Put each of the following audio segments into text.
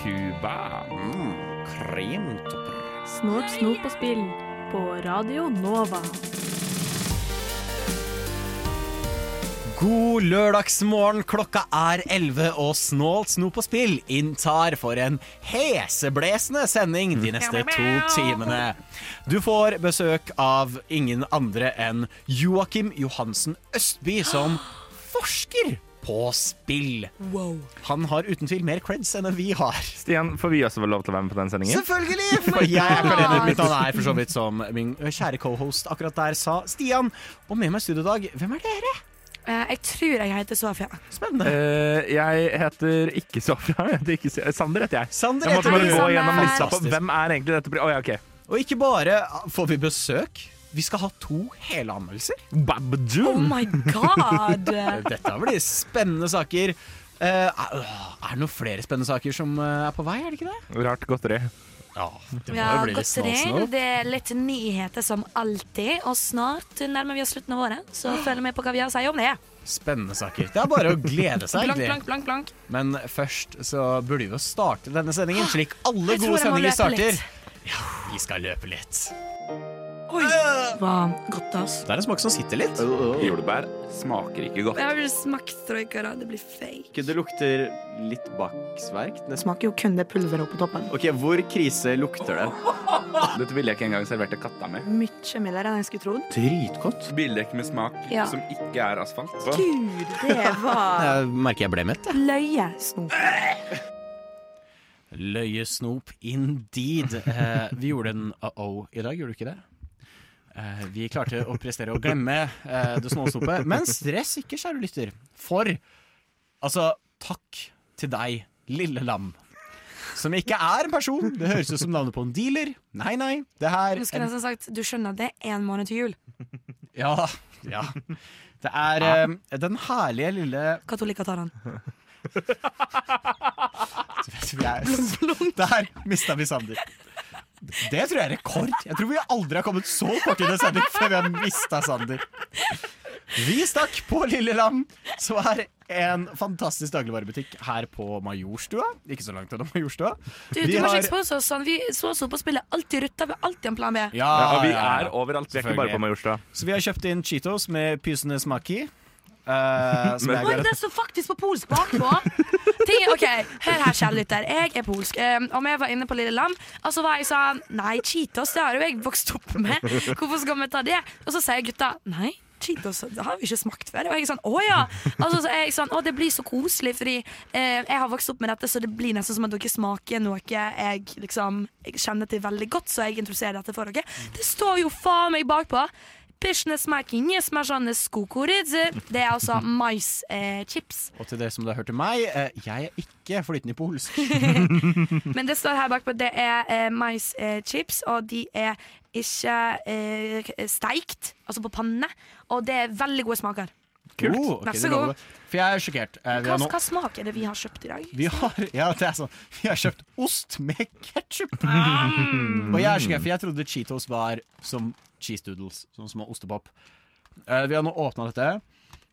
Cuba. Kremtopper. Snort, snop og spill på Radio Nova. God lørdagsmorgen, klokka er 11 og Snålt snop og spill inntar for en heseblesende sending de neste to timene. Du får besøk av ingen andre enn Joakim Johansen Østby, som forsker på spill. Han har uten tvil mer creds enn vi har. Stian, får vi også lov til å være med på den sendingen? Selvfølgelig! For jeg er akademiker, mitt navn er for så vidt som min kjære cohost akkurat der sa Stian. Og med meg i studio i dag, hvem er dere? Eh, jeg tror jeg heter Sofia. Spennende. Uh, jeg heter ikke Sofia. Jeg heter ikke, Sander heter jeg. Sander Jeg måtte bare gå gjennom lista på hvem er egentlig dette. Å ja, okay. Og ikke bare får vi besøk, vi skal ha to hele anmeldelser. Oh my god! Dette blir spennende saker. Uh, er det noen flere spennende saker som eh, er på vei, er det ikke det? Rart godteri. Ja, det må Ja, jo bli litt godteri. Det er litt nyheter som alltid. Og snart nærmer vi oss slutten av året, så følg med på hva vi har å si om det. Spennende saker. Det er bare å glede seg. Blank, blank, blank, blank. Men først så burde vi jo starte denne sendingen slik alle gode sendinger starter. litt. Ja, vi skal løpe litt. Oi, var godt, altså. Det er en smak som sitter litt. Jordbær smaker ikke godt. Jeg smakt troika, det blir fake. Det lukter litt baksverk. Det smaker jo kun det pulveret på toppen. Ok, Hvor krise lukter det? Dette ville jeg ikke engang servert til katta mi. Mye mildere enn jeg skulle trodd. Dritgodt. Bildekk med smak Ja. som ikke er asfalt. Gud, det var Jeg merker jeg ble mett. løyesnop. Løyesnop indeed. Eh, vi gjorde en uh-oh i dag, gjorde du ikke det? Eh, vi klarte å prestere å glemme eh, det snåsnopet. Men stress ikke, kjære lytter. For altså, takk til deg, lille lam. Som ikke er en person. Det høres ut som navnet på en dealer. Nei, nei. Det her Du skulle nesten sagt du skjønner det er én måned til jul. Ja. ja. Det er eh, den herlige lille Katolikkataren. tar er- Der mista vi Sander. Det tror jeg er rekord. Jeg tror vi aldri har kommet så kort inn i sending før vi har mista Sander. Vi stakk på Lille Lam, som er en fantastisk dagligvarebutikk her på Majorstua. Ikke så langt unna Majorstua. Du, du Vi må har- ikke sponse oss sånn. Vi så så på spillet alltid rutta. Vi har alltid en plan B. Ja, Ja, og vi ja, ja. er overalt. Vi er ikke bare på Majorstua. Så vi har kjøpt inn Cheetos med pysende smak i. eh, som Oi, det står faktisk på polsk bakpå! Ting, ok, Hør her, kjære lytter. Jeg er polsk. Um, om jeg var inne på Lille Lam, og så var jeg sånn Nei, Cheetos det har jo jeg vokst opp med. Hvorfor skal vi ta det? Og så sier gutta nei. Cheetos det har vi ikke smakt før. Og jeg er sånn, å ja Altså, så er jeg sånn, å det blir så koselig Fordi eh, jeg har vokst opp med dette Så det blir nesten som at dere smaker noe Jeg liksom jeg kjenner til veldig godt Så jeg introduserer dette for dere Det står jo faen meg bakpå Pyszne smaki, nie smażone z kukurydzy. Det er altså maischips. Eh. Og til dere som har hørt til meg, eh, jeg er ikke flytende i polsk. Men det står her bakpå det er eh, maischips, og de er ikke eh, steikt, altså på panne. Og det er veldig gode smaker. Kult. Oh, okay, Vær så god. For jeg er sjokkert. Eh, Hva, har hva smak er det vi har kjøpt i dag? Vi har, ja, det er sånn. Vi har kjøpt ost med ketsjup. Mm. Og jeg er sjokkert, for jeg trodde Cheetos var som cheese doodles, Sånne små ostepop. Eh, vi har nå åpna dette.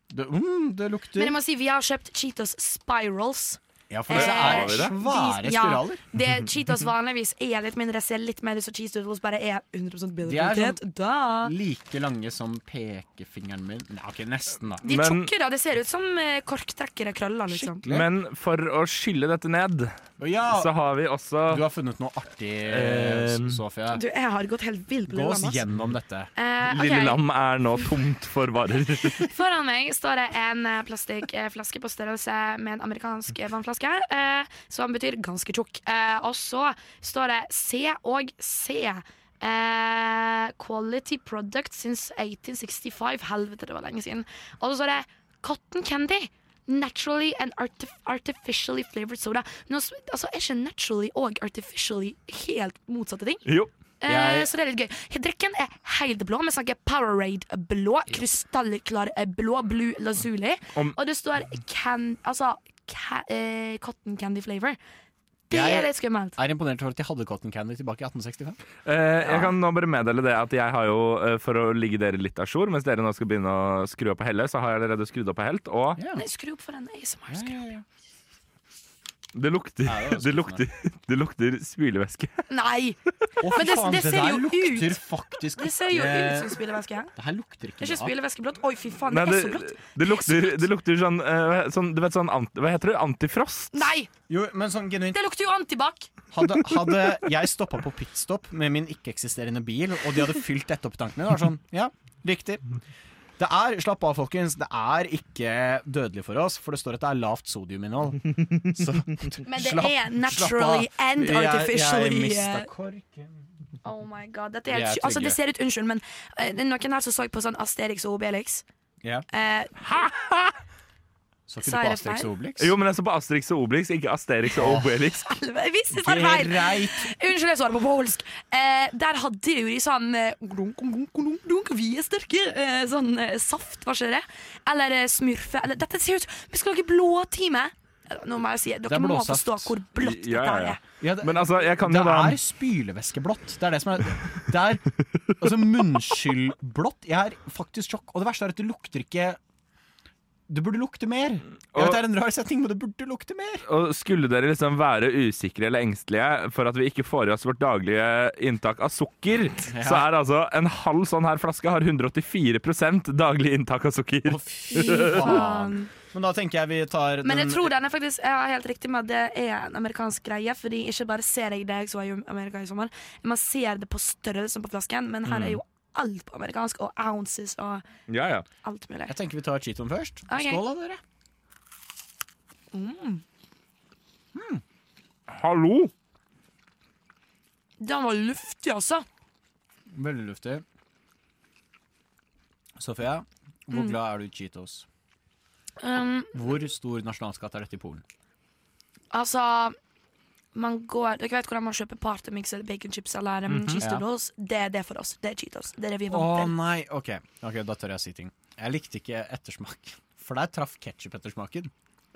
Det, mm, det lukter Men jeg må si vi har kjøpt Cheetos Spirals. Ja, for disse Eh, er eh, vi det? svære de- ja, spiraler. Det Cheetos vanligvis er litt mindre, ser litt mer ut som cheese doodles, bare er 100 bedre De er sånn- kvalitet. Da. Like lange som pekefingeren min. Nei, ok, nesten, da. De er Men- tjukke, da. Det ser ut som eh, korktrekkere krøller, liksom. Skikkelig. Men for å skylle dette ned, ja, så har vi også du har funnet noe artig, Eh, Sofia. Du, jeg har gått helt vilt på Gå Lille oss gjennom dette. Eh, ok. Lille Lam er nå tomt for varer. Foran meg står det en eh, plastikkflaske på størrelse med en amerikansk eh, vannflaske, eh, som betyr ganske tjukk. Eh, og så står det C og C. Eh, quality product since 1865. Helvete, det var lenge siden. Og så står det cotton candy. Naturally and artif artificially flavored soda. Nå, altså, er ikke naturally og artificially helt motsatte ting? Jo. Eh, Jeg- Så det er litt gøy. Drikken er helt blå. Vi snakker Powerade blå. Krystallklar eh, blå. Blue lazuli. Om- Og det står can, altså, ca, eh, cotton candy flavor. Det Jeg- er litt skummelt. Jeg Er imponert over at de hadde cotton candy tilbake i 1865. Eh, Jeg kan nå bare meddele det at jeg har jo, eh, for å ligge dere litt a jour, mens dere nå skal begynne å skru opp på Helle, så har jeg allerede skrudd opp på Helt, og yeah. Nei, skru opp for en ASMR. Skru. Ja, ja, ja. Det lukter, Ja, det det lukter, det lukter spylevæske. Nei! Oh, Men det- faen, det ser jo ut. Det ser jo ut som spylevæske. Det her lukter ikke Det er ikke spylevæske blått. Oi, fy faen, Nei, det er så blått. det, lukter, det lukter sånn, uh, sånn Du vet sånn ant, Hva heter det? Antifrost? Nei! Jo, men sånn genuint Det lukter jo antibac. Hadde, hadde jeg stoppa på pitstop med min ikke-eksisterende bil, og de hadde fylt dette opp i tankene, det var sånn Ja, riktig. Det er, Slapp av, folkens. Det er ikke dødelig for oss, for det står at det er lavt sodiuminnhold. Så Men det slapp- er naturally and and Jeg- Jeg artificially mista eh, korken. Oh my god, dette er er. Altså, det ser ut, unnskyld, men uh, det er noen her som så på sånn Asterix og Obelix. Ja. Eh, Så ikke du på Asterix og Obelix? Jo, men jeg så på Asterix og Obelix, ikke Asterix og Obelix. visste det var feil! Unnskyld, jeg svarer det på polsk. Eh, der hadde de jo de sånn eh, dunk, dunk, dunk, dunk, Vi er sterke. Eh, sånn eh, saft, hva skjer det? Eller eh, smurfe. Eller, dette ser ut Vi skal lage blåtime. Eh, Nå må jeg si, er Dere må forstå hvor blått Ja, dette ja, ja. er. Ja, det, Men altså, jeg kan det jo da er spylevæskeblått. Det er det som er Det er altså munnskyllblått. Jeg er faktisk sjokk. Og det verste er at det lukter ikke Det burde lukte mer. Jeg Og- vet det er en rar setning, men det burde lukte mer. Og skulle dere liksom være usikre eller engstelige for at vi ikke får i oss vårt daglige inntak av sukker, så er altså en halv sånn her flaske har 184% daglig inntak av sukker. Å, fy faen. Men da tenker jeg vi tar Men jeg den- tror den er faktisk Jeg har helt riktig med at det er en amerikansk greie. Fordi ikke bare ser jeg deg som var i Amerika i sommer, man ser det på størrelsen på flasken, men her er jo alt på amerikansk, og ounces og Ja, ja. alt mulig. Jeg tenker vi tar Cheeton først. Okay. Skål da, dere. Hallo! Den var luftig, altså. Veldig luftig. Sofia, hvor Mm. glad er du i Cheetos? Um, Hvor stor nasjonalskatt er dette i Polen? altså man går, Dere vet hvordan man kjøper partymix eller baconchips eller um, cheese Ja. Det er det for oss. Det er Cheetos. Det er det vi er vant til. Å nei, ok. Ok, Da tør jeg si ting. Jeg likte ikke ettersmak. For der traff ketsjup-ettersmaken.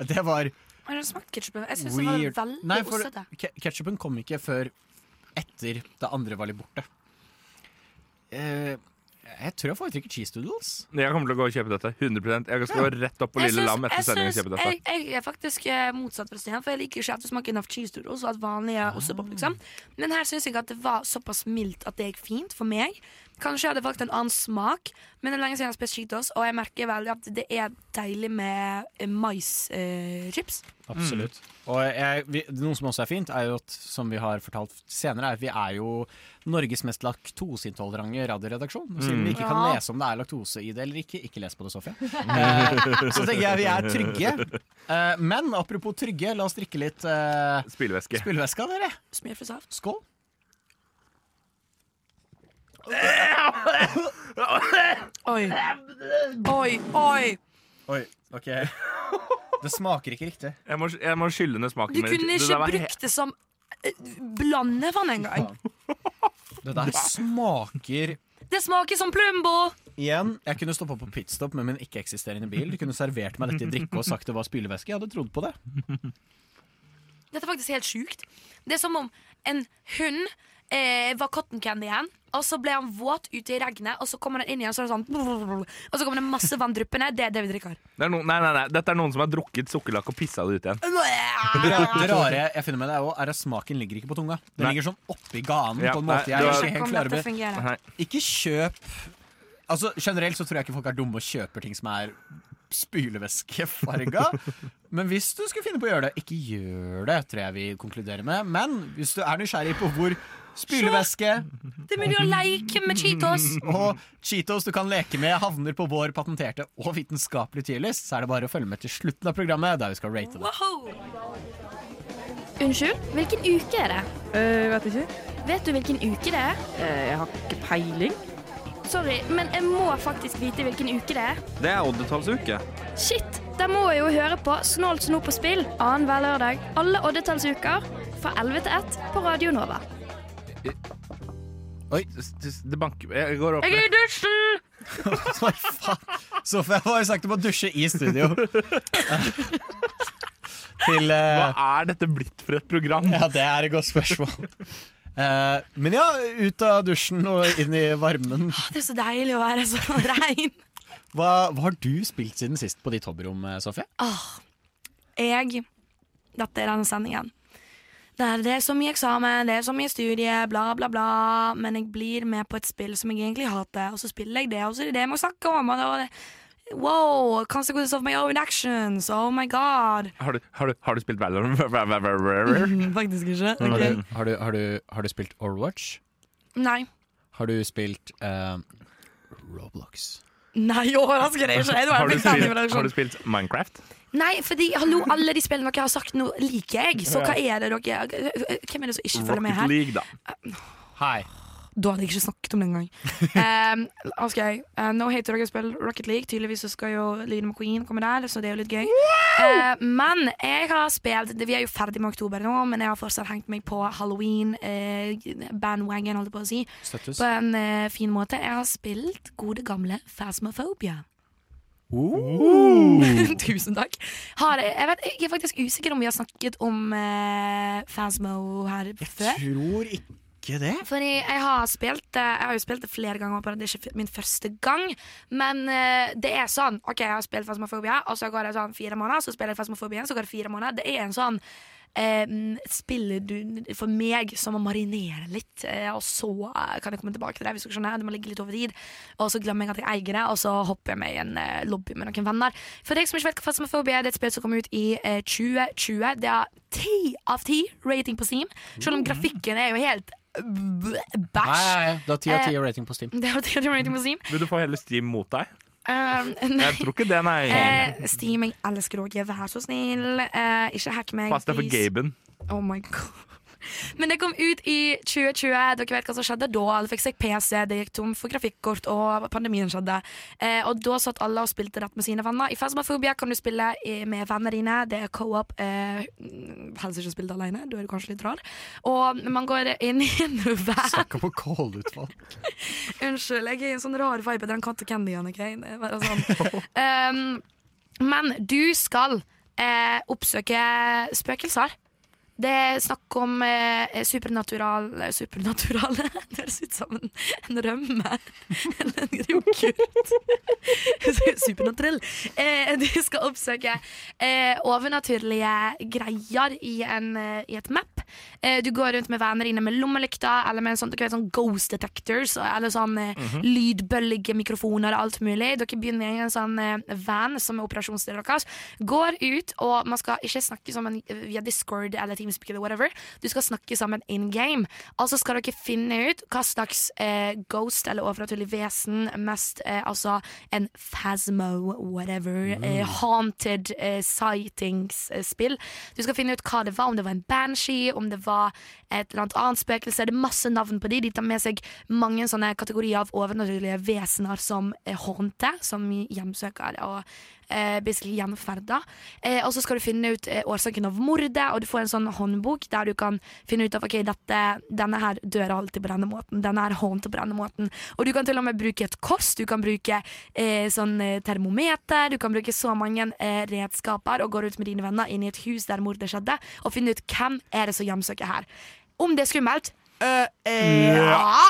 Det var Har du smakt ketsjupen? Jeg syns den var veldig Nei, for ostete. ketsjupen kom ikke før etter det andre var litt borte. Eh, jeg tror jeg foretrekker cheese doodles. Jeg kommer til å gå og kjøpe dette. 100% Jeg skal gå rett opp på Jeg Lille Lam etter sending og kjøpe dette. Jeg, jeg er faktisk eh, motsatt, fra Stian, for jeg liker ikke ettersmaken av cheese doodles og at vanlige ostepop. Liksom. Men her syns jeg at det var såpass mildt at det gikk fint for meg. Kanskje jeg hadde valgt en annen smak, men det er lenge siden jeg har spist Cheetos, og jeg merker veldig at det er deilig med eh, maischips. Absolutt. Og jeg, vi, noe som også er fint, er jo at, som vi har fortalt senere, er at vi er jo Norges mest laktoseintolerante radioredaksjon. Siden vi ikke kan Ja. lese om det er laktose i det eller ikke, ikke les på det, Sofie. Eh, så tenker jeg vi er trygge. Eh, men apropos trygge, la oss drikke litt eh, Spylevæske. spylevæske av dere. Skål. Oi. Oi, oi. Oi, ok. Det smaker ikke riktig. Jeg må, jeg må skylle ned smaken. Du min. kunne Det ikke der var he- brukt det som eh, blandevann engang. Det der smaker Det smaker som Plumbo! Igjen, jeg kunne stoppa på pitstop med min ikke-eksisterende bil. Du kunne servert meg dette i drikke og sagt det var spylevæske. Jeg hadde trodd på det. Dette er faktisk helt sjukt. Det er som om en hund eh, var cotton candy igjen, og så ble han våt ute i regnet, og så kommer han inn igjen, så er det sånn Og så kommer det masse vann dryppende. Det er det vi drikker. Det er noen, nei, nei, nei. Dette er noen som har drukket sukkerlakk og pissa det ut igjen. Det rare, jeg finner med det, er, også, er at smaken ligger ikke på tunga. Den ligger sånn oppi ganen Ja, på en måte jeg det var- ikke helt dette fungerer. Ikke kjøp Altså Generelt så tror jeg ikke folk er dumme og kjøper ting som er spylevæskefarga. Men hvis du skulle finne på å gjøre det, ikke gjør det, tror jeg vi konkluderer med. Men hvis du er nysgjerrig på hvor spylevæske Det er mulig å leke med Cheetos. og Cheetos du kan leke med, havner på vår patenterte og vitenskapelige tierlist, så er det bare å følge med til slutten av programmet, der vi skal rate det. Wow. Unnskyld, hvilken uke er det? Uh, vet ikke. Vet du hvilken uke det er? Uh, jeg har ikke peiling. Sorry, men jeg må faktisk vite hvilken uke det er. Det er oddetallsuke. Shit! Da må jeg jo høre på Snålt snop på spill annenhver lørdag alle oddetallsuker fra 11 til 1 på Radio Nova. Oi, det banker Jeg går opp. Jeg er i dusjen! Så jeg Sofie har jo sagt du må dusje i studio. til eh, Hva er dette blitt for et program? Ja, det er et godt spørsmål. Eh, men ja, ut av dusjen og inn i varmen. Det er så deilig å være så rein. Hva, hva har du spilt siden sist på ditt hobbyrom, eh, Sofie? Jeg Dette er denne sendingen. Det er så mye eksamen, det er så mye studie, bla, bla, bla. Men jeg blir med på et spill som jeg egentlig hater, og så spiller jeg det, og så er det det jeg må snakke om. Og det, wow, consequences of my own actions. Oh my god. Har du, har du, har du spilt Valorant? Faktisk ikke. Har, Ok. du, har, du, har, du, har du spilt Overwatch? Nei. Har du spilt uh, Roblox? Nei, overrasker det ikke. Det har du spilt Minecraft? Nei, fordi hallo, alle de spillene dere har sagt nå, liker jeg. Så hva er det dere Hvem er det som ikke følger med her? Rocket? League, da. Hei. Da hadde jeg ikke snakket om det engang. um, ok, uh, Nå heter dere spill Rocket League. Tydeligvis så skal jo Lyden McQueen komme der, så det er jo litt gøy. Uh, men jeg har spilt Vi er jo ferdig med oktober nå, men jeg har fortsatt hengt meg på halloween, uh, bandwagon, holdt jeg på å si, Støttes. på en fin måte. Jeg har spilt gode gamle Phasmophobia. Tusen takk. Har jeg, vet, jeg er faktisk usikker om vi har snakket om uh, Phasmo her før. Jeg Tror ikke det. Fordi jeg har spilt Jeg har jo spilt det flere ganger, det er ikke min første gang. Men eh, det er sånn OK, jeg har spilt Phasmophobia, og så går det sånn fire måneder. Så spiller jeg igjen, så går det fire måneder. Det er en sånn eh, spiller du for meg som å marinere litt, eh, og så eh, kan jeg komme tilbake til det. Hvis du skjønner Det må ligge litt over tid. Og så glemmer jeg at jeg eier det, og så hopper jeg med i en eh, lobby med noen venner. For deg som ikke vet hva som er, det er et spill som kom ut i eh, 2020. Det har ti av ti rating på Steam, selv om grafikken er jo helt bæsj. Nei, nei, nei. Det har ti av ti rating på Steam. Det har ti av ti rating på Steam. Vil du få hele Steam mot deg? Um, nei. Jeg tror ikke det, nei. Uh, Steam, jeg elsker dere, vær så snill. Uh, ikke hack meg. Pass deg for. Gaben. Oh my god. Men det kom ut i 2020. Dere vet hva som skjedde da. Alle fikk seg PC, det gikk tom for grafikkort, og pandemien skjedde. Eh, og da satt alle og spilte rett med sine venner. I Phasmophobia kan du spille i- med vennene dine. Det er co-op. Eh, helst ikke spilt alene, da er du kanskje litt rar. Og man går inn i en van. Snakker på folk. Unnskyld, jeg er i en sånn rar vibe etter den Katte Candy-en. Okay? Sånn. um, men du skal eh, oppsøke spøkelser. Det er snakk om eh, supernatural Supernatural Det høres ut som en, en rømme. Eller en yoghurt. Supernaturell. Eh, du skal oppsøke eh, overnaturlige greier i, en, eh, i et map. Eh, du går rundt med venner inne med lommelykter eller med en sånn, vet, sånn ghost detectors eller sånn eh, lydbølge mikrofoner og alt mulig. Dere begynner i en sånn eh, van som er operasjonsdelen deres. Går ut, og man skal ikke snakke sammen via Discord eller Teamspeak eller whatever. Du skal snakke sammen in game. Altså skal dere finne ut hva slags eh, ghost eller overnaturlig vesen mest eh, Altså en phasmo, whatever. Eh, haunted sightings-spill. Du skal finne ut hva det var, om det var en banshee, om det var et eller annet annet spøkelse. Det er masse navn på de. De tar med seg mange sånne kategorier av overnaturlige vesener som håndte, haunter, som hjemsøker og eh, gjenferda. Eh, og så skal du finne ut eh, årsaken av mordet, og du får en sånn håndbok der du kan finne ut av ok, dette, denne her dør alltid på denne måten, denne her håndter på denne måten. Og du kan til og med bruke et kost, du kan bruke eh, sånn eh, termometer, du kan bruke så mange eh, redskaper og gå ut med dine venner inn i et hus der mordet skjedde, og finne ut hvem er det som hjemsøker her. Om det er skummelt? Øh, eh, ja.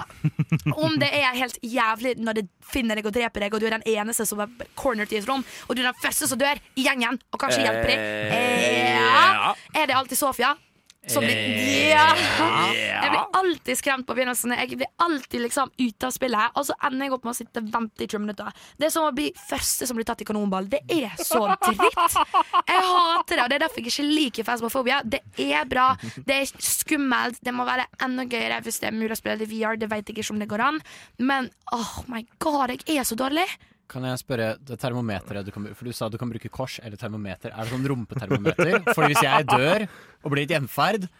Om det er helt jævlig når det finner deg og dreper deg, og du er den eneste som er cornered i et rom, og du er den første som dør i gjengen, og kanskje hjelper deg. Eh, ja. Er det alltid Sofia? Som blir, yeah. Jeg blir alltid skremt på begynnelsen. Jeg blir alltid liksom ute av spillet, og så ender jeg opp med å sitte og vente i 20 minutter. Det er som å bli første som blir tatt i kanonball. Det er så dritt. Jeg hater det, og det er derfor jeg ikke liker Phasmophobia. Det er bra, det er skummelt, det må være enda gøyere hvis det er mulig å spille det i VR. Det vet jeg ikke om det går an, men oh my god, jeg er så dårlig. Kan jeg spørre, det termometeret du kan bruke For du sa du kan bruke kors eller termometer. Er det sånn rumpetermometer? Fordi hvis jeg dør og blir et gjenferd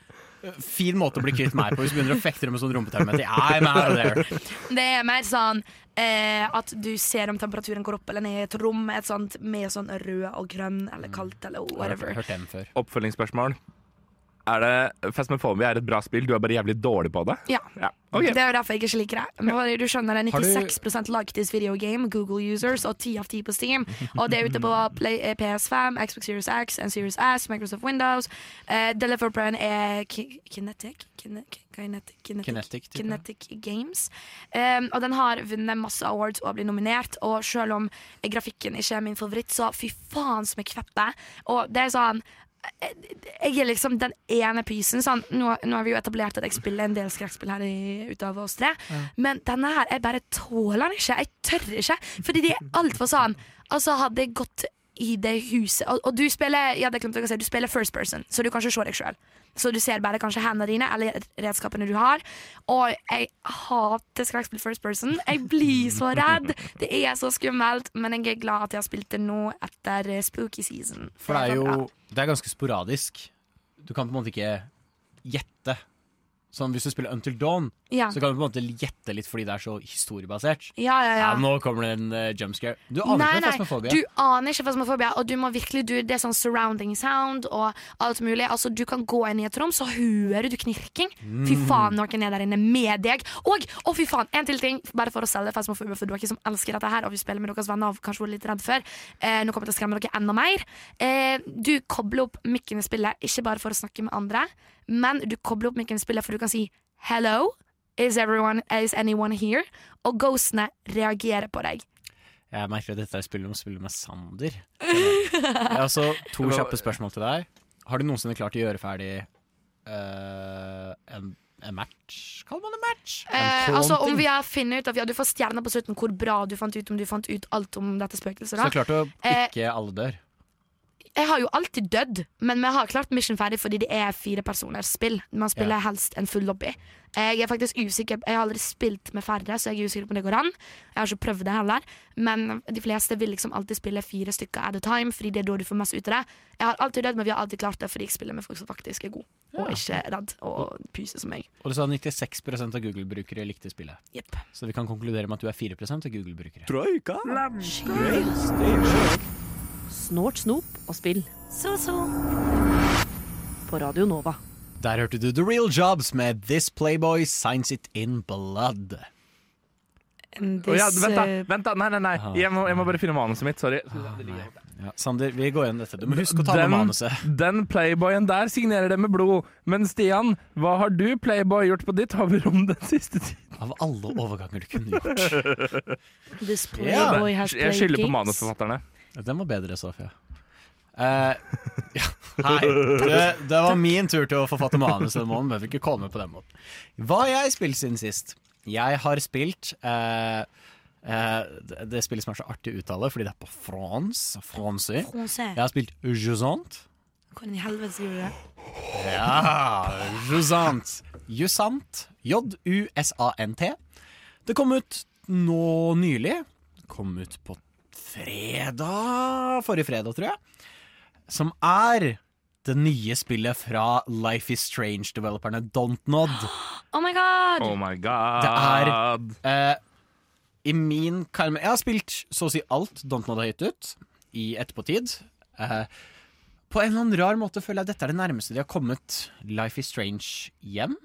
Fin måte å bli kvitt meg på hvis du begynner å fekte med sånn rumpetermometer. I'm out of there. Det er mer sånn eh, at du ser om temperaturen går opp eller ned i et rom et sånt, med sånn rød og grønn eller kaldt eller whatever. Oppfølgingsspørsmål. Er det Phasmophobia er et bra spill, du er bare jævlig dårlig på det? Ja. Ja, Okay. Det er jo derfor jeg ikke liker det. Bare- du skjønner det, Har du- 96 like this video game, Google users, og 10 av 10 på Steam. Og det er ute på Play, eh, PS5, Xbox Series X and Series S, Microsoft Windows. Uh, Deliverpren er Ki- Kinetic? Kinetic? Kinetic? Kinetic. Kinetic Games. Um, og den har vunnet masse awards og blitt nominert. Og selv om grafikken ikke er min favoritt, så fy faen som jeg kvepper. Og det er sånn jeg er liksom den ene pysen. Sånn, nå, nå har vi jo etablert at jeg spiller en del skrekkspill her i, ut av oss tre. Men denne her, jeg bare tåler den ikke. Jeg tør ikke. Fordi de er altfor sånn Altså, hadde jeg gått i det huset Og, og du spiller Ja, si, du spiller first person, så du kan ikke se deg sjøl. Så du ser bare kanskje hendene dine eller redskapene du har. Og jeg hater skrekkspill first person. Jeg blir så redd. Det er så skummelt. Men jeg er glad at jeg har spilt det nå etter eh, spooky season. For det er jo Det er ganske sporadisk. Du kan på en måte ikke gjette. Sånn Hvis du spiller Until Dawn, Ja. så kan du på en måte gjette litt fordi det er så historiebasert. Ja, ja, ja. Ja, nå kommer det en uh, jumpscare. Du aner Nei, ikke fasmofobia. du aner ikke fasmofobia, og du må virkelig du, Det er sånn surrounding sound og alt mulig. Altså, Du kan gå inn i et rom, så hører du knirking. Fy faen, noen er der inne med deg. Og å fy faen, en til ting, bare for å selge fasmofobia for dere som elsker dette her, og vi spiller med deres venner og kanskje var litt redd før. Eh, nå kommer jeg til å skremme dere enda mer. Eh, du kobler opp mikken i spillet, ikke bare for å snakke med andre, men du kobler opp mikken i spillet for du kan si hello. Is, everyone, is anyone here? Og ghostene reagerer på deg. Jeg merker at dette er spillet om å spille med Sander. Jeg har altså to kjappe spørsmål til deg. Har du noensinne klart å gjøre ferdig uh, en, en match? Kaller man det match? Eh, altså om vi har funnet ut at ja, Du får stjerner på slutten hvor bra du fant ut om du fant ut alt om dette spøkelset. Så klart å Eh, ikke alle dør? Jeg har jo alltid dødd, men vi har klart mission ferdig fordi det er fire personers spill. Man spiller helst en full lobby. Jeg er faktisk usikker Jeg har aldri spilt med færre, så jeg er usikker på om det går an. Jeg har ikke prøvd det heller, men de fleste vil liksom alltid spille fire stykker at a time, fordi det er da du får mest ut av det. Jeg har alltid dødd, men vi har alltid klart det fordi jeg spiller med folk som faktisk er gode, og ikke er redd og pyser som meg. Og du sa 96% av Google-brukere likte spillet. Yep. Så vi kan konkludere med at du er 4% av Google-brukere. Snort, snop og spill. Så-så. På Radio Nova. Der hørte du The Real Jobs med This Playboy Signs It In Blood. Å ja, vent, da. eh, vent da, Nei, nei, nei. Jeg må, jeg må bare finne manuset mitt. Sorry. Ja, Sander, vi går gjennom dette. Du må huske å ta med Den, manuset. den playboyen der signerer det med blod. Men Stian, hva har du playboy gjort på ditt haverom den siste tiden? Av alle overganger du kunne gjort. This playboy has Jeg played skylder på manusforfatterne. Den var bedre, Sofia. Uh, ja. Hei, det, det var min tur til å forfatte manus denne måneden. Behøver ikke komme på den måten. Hva har jeg spilt siden sist? Jeg har spilt uh, Uh, det, det spillet som er så artig å uttale, fordi det er på France. Fransi. Jeg har spilt Jusant. Hvordan i helvete skriver du det? Ja, Jusant. Jusant. J-U-S-A-N-T. Det kom ut nå nylig. Kom ut på fredag Forrige fredag, tror jeg. Som er det nye spillet fra Life Is Strange-developerne Dontnod. Oh my god! Oh my god. Det Eh, I min karme Jeg har spilt så å si alt Dontnod har gitt ut, i etterpåtid. Eh, på en eller annen rar måte føler jeg at dette er det nærmeste de har kommet Life Is Strange hjem.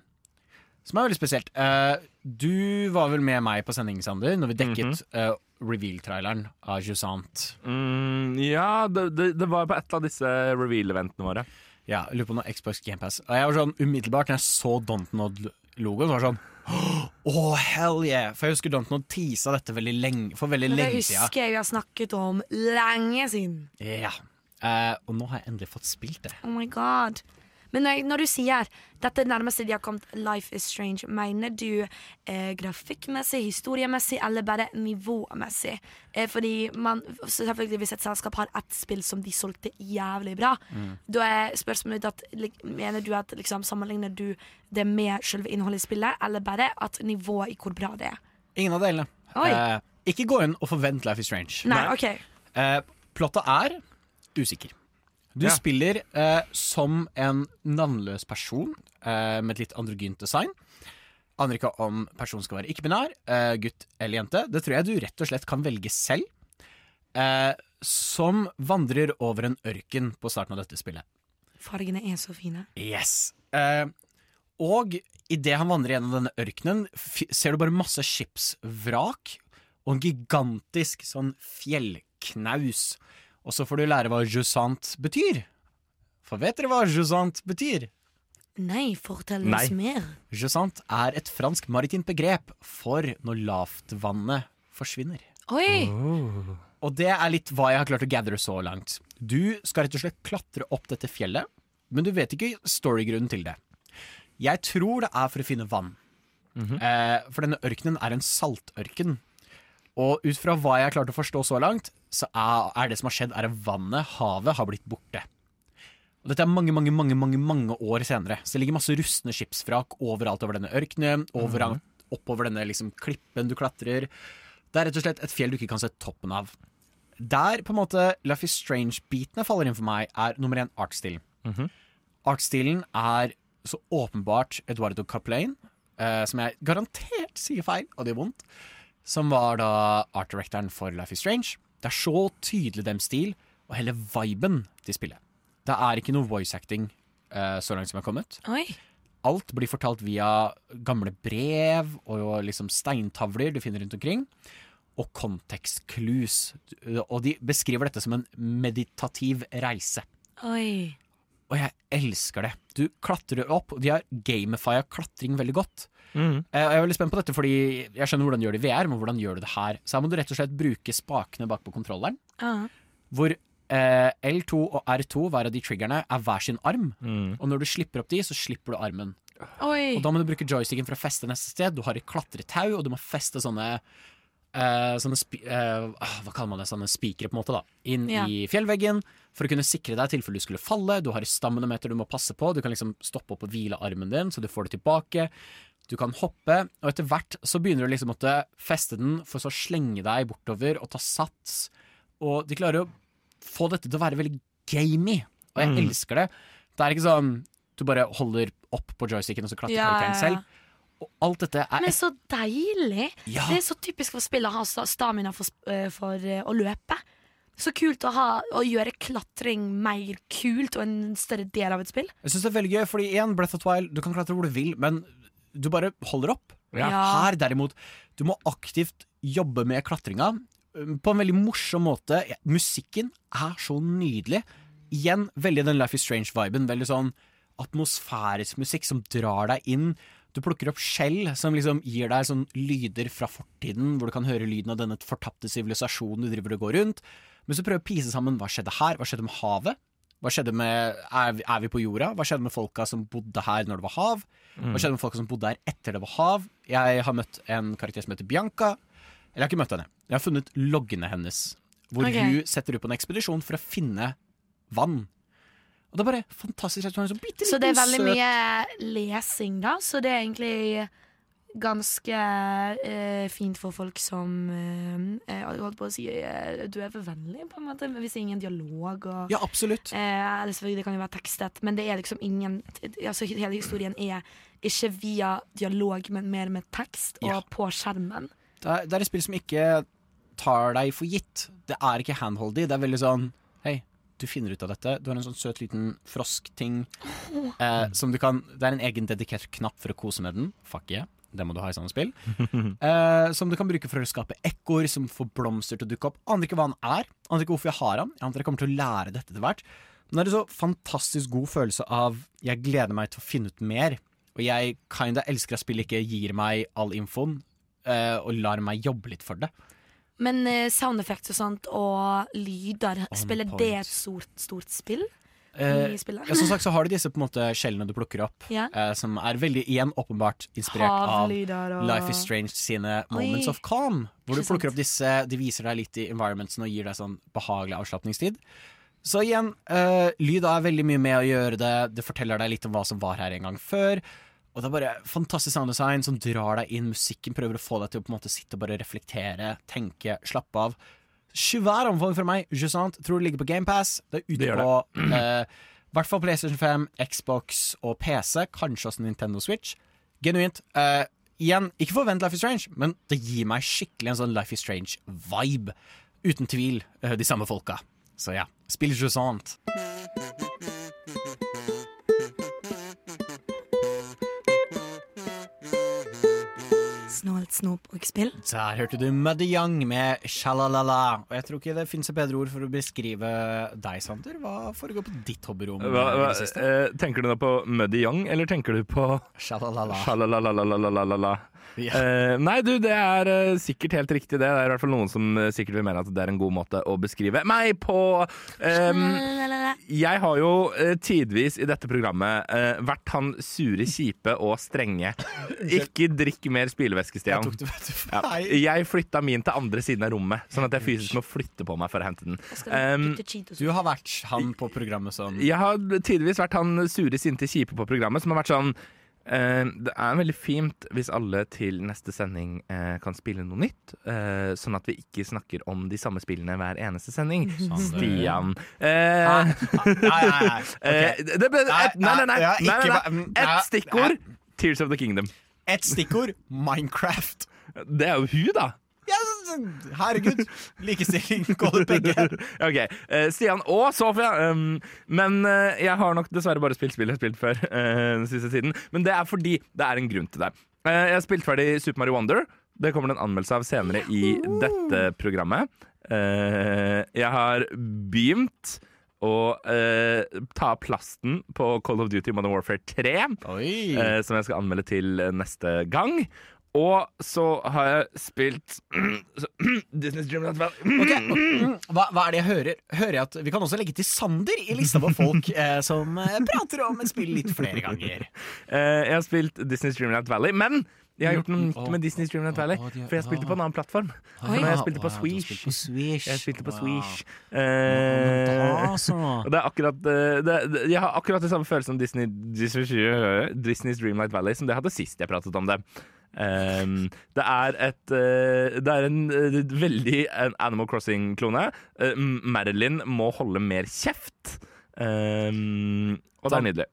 Som er veldig spesielt. Eh, du var vel med meg på sending, Sander, når vi dekket eh, reveal-traileren av Jusant. Mm, ja, det, det, det var på et av disse reveal-eventene våre. Ja, jeg lurer på noe Xbox GamePass. Og jeg var sånn umiddelbart når jeg så Dontnod-logoen, så var jeg sånn Åh, hell yeah! For jeg husker Dontnod teasa dette veldig lenge, for veldig det lenge siden. husker jeg vi har snakket om lenge siden. Ja. Eh, og nå har jeg endelig fått spilt det. Oh my god. Men når, når du sier dette nærmeste de har kommet Life is Strange, mener du eh, grafikkmessig, historiemessig eller bare nivåmessig? Eh, fordi man, selvfølgelig Hvis et selskap har ett spill som de solgte jævlig bra, da er spørsmålet ditt at Mener du at liksom, sammenligner du det med selve innholdet i spillet, eller bare at nivået i hvor bra det er? Ingen av delene. Eh, ikke gå inn og forvent Life is Strange. Nei, OK. Eh, plottet er usikker. Du Ja. spiller eh, som en navnløs person eh, med et litt androgynt design. Aner ikke om personen skal være ikke-binær, eh, gutt eller jente. Det tror jeg du rett og slett kan velge selv. Eh, som vandrer over en ørken på starten av dette spillet. Fargene er så fine. Yes. Eh, og idet han vandrer gjennom denne ørkenen, f- ser du bare masse skipsvrak og en gigantisk sånn fjellknaus. Og så får du lære hva jusant betyr. For vet dere hva jusant betyr? Nei, fortell Nei. oss mer. Jusant er et fransk maritimt begrep for når lavtvannet forsvinner. Oi! Og det er litt hva jeg har klart å gather så langt. Du skal rett og slett klatre opp dette fjellet, men du vet ikke storygrunnen til det. Jeg tror det er for å finne vann. eh, for denne ørkenen er en saltørken. Og ut fra hva jeg har klart å forstå så langt, så er, er det som har skjedd, er at vannet, havet, har blitt borte. Og dette er mange, mange, mange mange, mange år senere. Så det ligger masse rustne skipsvrak overalt over denne ørkenen, overalt oppover denne liksom, klippen du klatrer. Det er rett og slett et fjell du ikke kan se toppen av. Der på en måte Luffy Strange-bitene faller inn for meg, er nummer én artstilen. Artstilen er så åpenbart Eduardo Caplain, eh, som jeg garantert sier feil, og det gjør vondt, som var da art directoren for Life is Strange. Det er så tydelig dem stil, og hele viben de spiller. Det er ikke noe voice acting uh, så langt som jeg har kommet. Oi. Alt blir fortalt via gamle brev og liksom steintavler du finner rundt omkring. Og kontekstclues. Og de beskriver dette som en meditativ reise. Oi. Og jeg elsker det. Du klatrer opp, og de har gamifia klatring veldig godt. Mm. Eh, Jeg er veldig spent på dette, fordi jeg skjønner hvordan du gjør det i VR, men hvordan gjør du det her? Så her må du rett og slett bruke spakene bak på kontrolleren, Ah. hvor eh, L2 og R2, hver av de triggerne, er hver sin arm. Mm. Og når du slipper opp de, så slipper du armen. Oi. Og da må du bruke joysticken for å feste neste sted. Du har et klatretau, og du må feste sånne eh, Sånne eh, ah, Hva kaller man det? Sånne spikere, på en måte, da. Inn Ja. i fjellveggen for å kunne sikre deg i tilfelle du skulle falle. Du har stammenemeter du må passe på. Du kan liksom stoppe opp og hvile armen din, så du får det tilbake. Du kan hoppe, og etter hvert så begynner du liksom å måtte feste den, for så å slenge deg bortover og ta sats. Og de klarer å få dette til å være veldig gamey, og jeg Mm. elsker det. Det er ikke sånn du bare holder opp på joysticken, og så klatrer Ja, karakteren ja, ja. selv. Og alt dette er Men så deilig! Ja. Det er så typisk for spill å ha stamina for, eh, for eh, å løpe. Så kult å, ha, å gjøre klatring mer kult og en større del av et spill. Jeg synes det er veldig gøy, fordi igjen, Breath of Wild, du kan klatre hvor du vil, men du bare holder opp. Ja. Her derimot, du må aktivt jobbe med klatringa um, på en veldig morsom måte. Ja, Musikken er så nydelig. Igjen, veldig den Life is Strange-viben. Veldig sånn atmosfærisk musikk som drar deg inn. Du plukker opp skjell som liksom gir deg sånn lyder fra fortiden, hvor du kan høre lyden av denne fortapte sivilisasjonen du driver og går rundt. Men så prøver du å pise sammen hva skjedde her, hva skjedde med havet? Hva skjedde med, er, vi- er vi på jorda? Hva skjedde med folka som bodde her når det var hav? Hva skjedde med folka som bodde her etter det var hav? Jeg har møtt en karakter som heter Bianca. Eller jeg har ikke møtt henne. Jeg har funnet loggene hennes. Hvor okay. hun setter ut på en ekspedisjon for å finne vann. Og det er bare fantastisk. så bitte Så det er veldig søt- mye lesing, da. Så det er egentlig ganske uh, fint for folk som uh, holdt på å si uh, Du er for vennlig, på en måte. Hvis det er ingen dialog og Ja, absolutt. Uh, det kan jo være tekstet, men det er liksom ingen altså Hele historien er ikke via dialog, men mer med tekst og Ja. på skjermen. Det er, det er et spill som ikke tar deg for gitt. Det er ikke handholdy. Det er veldig sånn Hei, du finner ut av dette. Du har en sånn søt liten froskting eh, som du kan Det er en egen dedikert knapp for å kose med den. Fuck yeah. Det må du ha i sånne spill. Eh, som du kan bruke for å skape ekkoer som får blomster til å dukke opp. Aner ikke hva han er. Aner ikke hvorfor jeg har han. Jeg antar jeg kommer til å lære dette etter hvert. Men det er en så fantastisk god følelse av Jeg gleder meg til å finne ut mer. Og jeg kinda elsker at spillet ikke gir meg all infoen, eh, og lar meg jobbe litt for det. Men eh, sound effects og sånt og lyder, spiller point. det et stort, stort spill Eh, i spillet? ja, som sagt så har du disse på en måte skjellene du plukker opp, Ja. eh, som er veldig igjen åpenbart inspirert av Havlyder og Life is Strange sine Moments Oi. of Calm. Hvor du Ikke sant. plukker opp disse, de viser deg litt i environmentsen og gir deg sånn behagelig avslapningstid. Så igjen, eh, lyd er veldig mye med å gjøre det. Det forteller deg litt om hva som var her en gang før. Og det er bare fantastisk sounddesign som drar deg inn. Musikken prøver å få deg til å på en måte sitte og bare reflektere, tenke, slappe av. Svær omfang for meg. Jusant. Tror det ligger på GamePass. Det er ute Det på eh, hvert fall PlayStation 5, Xbox og PC. Kanskje også Nintendo Switch. Genuint. eh, igjen, ikke forvent Life is Strange, men det gir meg skikkelig en sånn Life is Strange-vibe. Uten tvil eh, de samme folka. Så ja, spill Jusant. no gammelt snobrukspill. Der hørte du Muddy Young med 'Sjalalala'. Og jeg tror ikke det fins et bedre ord for å beskrive deg, Sander. Hva foregår på ditt hobbyrom? Hva, hva, eh, tenker du da på Muddy Young eller tenker du på Sjalalala? Sjalalala. Ja. Eh, nei, du, det er eh, sikkert helt riktig, det. Det er i hvert fall noen som sikkert vil mene at det er en god måte å beskrive meg på. Eh, jeg har jo tidvis i dette programmet eh, vært han sure, kjipe og strenge. Ikke drikk mer spylevæske, Stian. Jeg tok det, vet du. Ja. Jeg flytta min til andre siden av rommet, sånn at jeg fysisk må flytte på meg for å hente den. Um, Du har vært han på programmet som jeg har tydeligvis vært han sure, sinte, kjipe på programmet som har vært sånn Uh, det er veldig fint hvis alle til neste sending uh, kan spille noe nytt, uh, sånn at vi ikke snakker om de samme spillene hver eneste sending. Stian. Eh, Nei, nei, nei. eh, ok. det ble et, nei, nei, nei, Ja, nei, ikke nei, ba- mm, stikkord. Tears of the Kingdom. Et stikkord Minecraft. Det er jo hun, da. Yes, herregud. Likestilling begge. Ok, uh, Stian og Sofia. Um, men uh, jeg har nok dessverre bare spilt spill jeg har spilt før. Uh, den siste tiden Men det er fordi det er en grunn til det. Jeg har spilt ferdig Super Mario Wonder. Det kommer det en anmeldelse av senere i dette programmet. Jeg har begynt å eh, ta plasten på Call of Duty Modern Warfare 3 Oi. eh, som jeg skal anmelde til neste gang. Og så har jeg spilt Disney's Dreamland Valley. Ok, og- Hva, hva er det jeg hører? Hører jeg at Vi kan også legge til Sander i lista på folk eh, som eh, prater om et spill litt flere ganger. Eh, jeg har spilt Disney's Dreamland Valley, men jeg har gjort noe nytt med Disney's Streamland Valley. For jeg spilte på en annen plattform. For jeg spilte på Swish. Jeg spilte på Swish. Eh, og det er akkurat eh, Jeg har akkurat det samme følelsen om Disney, Disney, Disney's Dreamlight Valley som det jeg hadde sist jeg pratet om det. Um, det er et uh, Det er en uh, veldig en Animal Crossing-klone. Uh, Marilyn må holde mer kjeft. Um, og det er nydelig.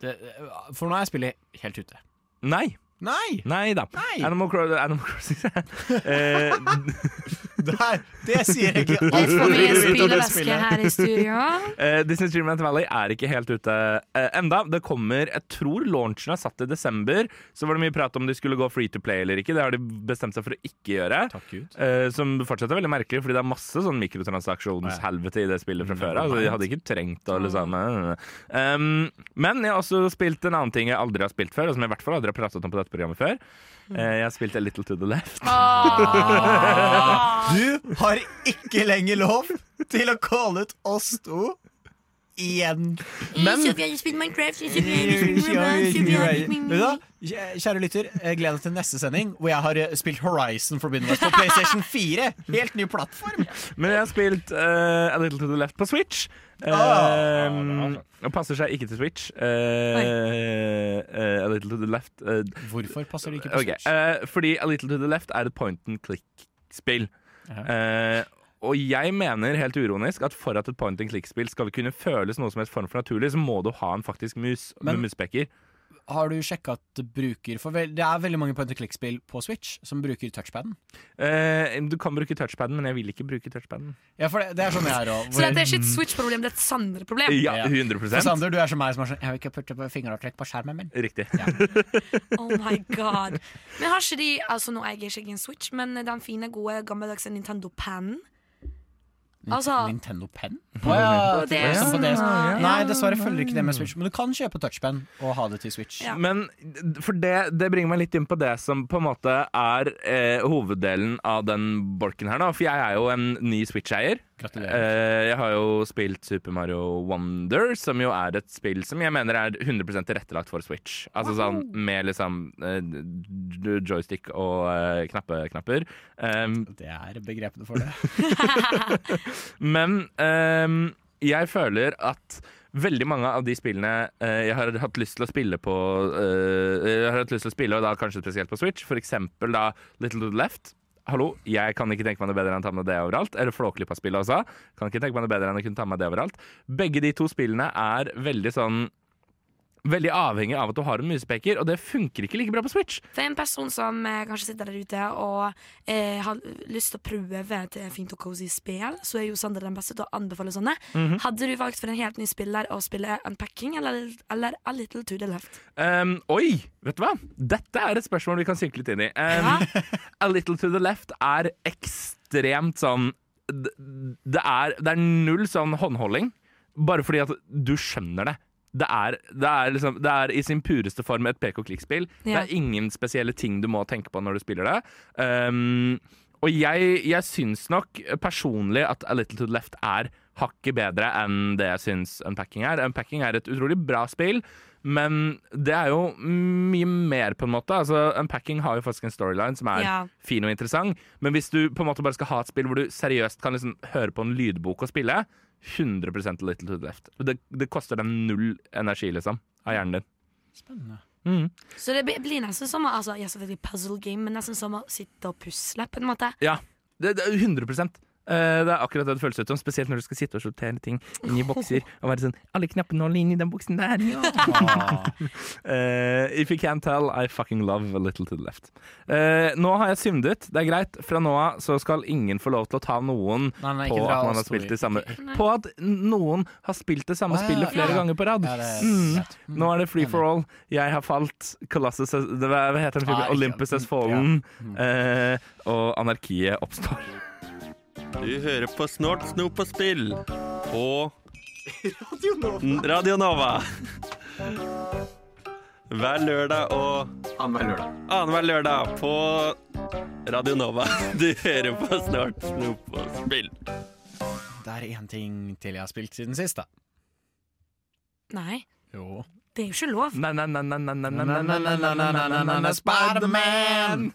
Det, for nå er spillet helt ute. Nei. Nei! Nei da. Nei. Animal, Cro Animal Crossing eh, Der, det sier egentlig Litt alt for om mye det spillet. her i studio. eh, Disney Dreamland Valley er ikke helt ute eh, enda. Det kommer Jeg tror launchen er satt i desember. Så var det mye prat om de skulle gå free to play eller ikke. Det har de bestemt seg for å ikke gjøre. Takk Gud. Eh, som fortsatt er veldig merkelig, fordi det er masse sånn mikrotransaksjonshelvete i det spillet fra før av. Så de hadde ikke trengt å liksom sammen. um, Men jeg har også spilt en annen ting jeg aldri har spilt før, og som jeg i hvert fall aldri har pratet om på dette programmet før. Eh, jeg spilte Little to the Left. Du har ikke lenger lov til å calle ut oss to igjen. Men Kjære lytter, jeg gleder deg til neste sending, hvor jeg har eh, spilt Horizon Forbidden West på PlayStation 4. Helt ny plattform. Men jeg har spilt uh, A Little to the Left på Switch. Uh, Ah. og passer seg ikke til Switch. Uh, eh, A Little to the Left eh, Hvorfor passer det ikke på Switch? eh, Fordi A Little to the Left er et point and click-spill. Eh, og jeg mener helt uronisk at for at et point and click-spill skal kunne føles noe som helst form for naturlig, så må du ha en faktisk mus Men- med muspekker. Har du sjekka at bruker For det er veldig mange point and click-spill på Switch som bruker touchpaden. Eh, du kan bruke touchpaden, men jeg vil ikke bruke touchpaden. Ja, for det, det er sånn jeg er òg. Så det er ikke et Switch-problem, det er et Sander-problem. Ja, Ja. 100 For Sander, du er som meg som er sånn Jeg vil ikke putte på fingeravtrykk på skjermen min. Riktig. Oh my god Men har ikke de Altså nå eier jeg ikke en Switch, men den fine, gode, gammeldagse Nintendo Pen Altså Nintendo Pen? Å ja, det det på det. Nei, dessverre følger ikke det med Switch. Men du kan kjøpe touchpen og ha det til Switch. Ja. Men for det, det bringer meg litt inn på det som på en måte er eh, hoveddelen av den bolken her, da. For jeg er jo en ny Switch-eier. Gratulerer. Eh, jeg har jo spilt Super Mario Wonder, som jo er et spill som jeg mener er 100% tilrettelagt for Switch. Altså sånn med liksom eh, joystick og eh, knappeknapper. Um, Det er begrepene for det. men ehm, jeg føler at veldig mange av de spillene eh, jeg har hatt lyst til å spille på eh, Jeg har hatt lyst til å spille, og da kanskje spesielt på Switch, for eksempel da Little to the Left. Hallo, jeg kan ikke tenke meg noe bedre enn å ta med det overalt. Eller Flåklypa-spillet også. Kan ikke tenke meg noe bedre enn å kunne ta med det overalt. Begge de to spillene er veldig sånn veldig avhengig av at du har en musepeker, og det funker ikke like bra på Switch. For en person som eh, kanskje sitter der ute og eh, har lyst til å prøve et fint og cozy spill, så er jo Sander den beste til å anbefale sånne. Mhm. Hadde du valgt for en helt ny spiller å spille Unpacking eller, eller A Little To The Left? Um, oi, vet du hva? Dette er et spørsmål vi kan synke litt inn i. Um, A Little To The Left er ekstremt sånn det, det, er, det er null sånn håndholding, bare fordi at du skjønner det. Det er, det, er liksom, det er i sin pureste form et pek og klikk-spill. Det er ingen spesielle ting du må tenke på når du spiller det. Um, og jeg, jeg syns nok personlig at A Little To The Left er hakket bedre enn det jeg syns Unpacking er. Unpacking er et utrolig bra spill, men det er jo mye mer, på en måte. Altså, Unpacking har jo faktisk en storyline som er Ja. fin og interessant, men hvis du på en måte bare skal ha et spill hvor du seriøst kan liksom høre på en lydbok og spille, 100 A Little To The Left. Det, det koster deg null energi, liksom, av hjernen din. Spennende. Mm. Så det blir- nesten som altså, ja, selvfølgelig puzzle game, men nesten som å sitte og pusle, på en måte. Ja, det, det er 100 Eh, Det er akkurat det det føles ut som, spesielt når du skal sitte og sortere ting inn i bokser. Og være sånn Alle knappene holder inn i den boksen der, ja. uh, if you can't tell, I fucking love a little to the left. Uh, nå har jeg syndet. Det er greit. Fra nå av så skal ingen få lov til å ta noen Nei, nei, på at man har spilt det samme nei. På at noen har spilt det samme ja, spillet flere ja. ganger på rad. Ja, er Mm. Mm. Nå er det free for all. Jeg har falt. Colossus det, Hva heter den filmen? Ah, Olympus has mm, fallen. ja. Uh, og anarkiet oppstår. Du hører på Snort, snop og spill på Radio Nova. Radio Nova. Hver lørdag og Annenhver lørdag. Annenhver lørdag på Radio Nova. Du hører på Snort, snop og spill. Det er én ting til jeg har spilt siden sist, da. Nei. Jo. Det er jo ikke lov. Spiderman!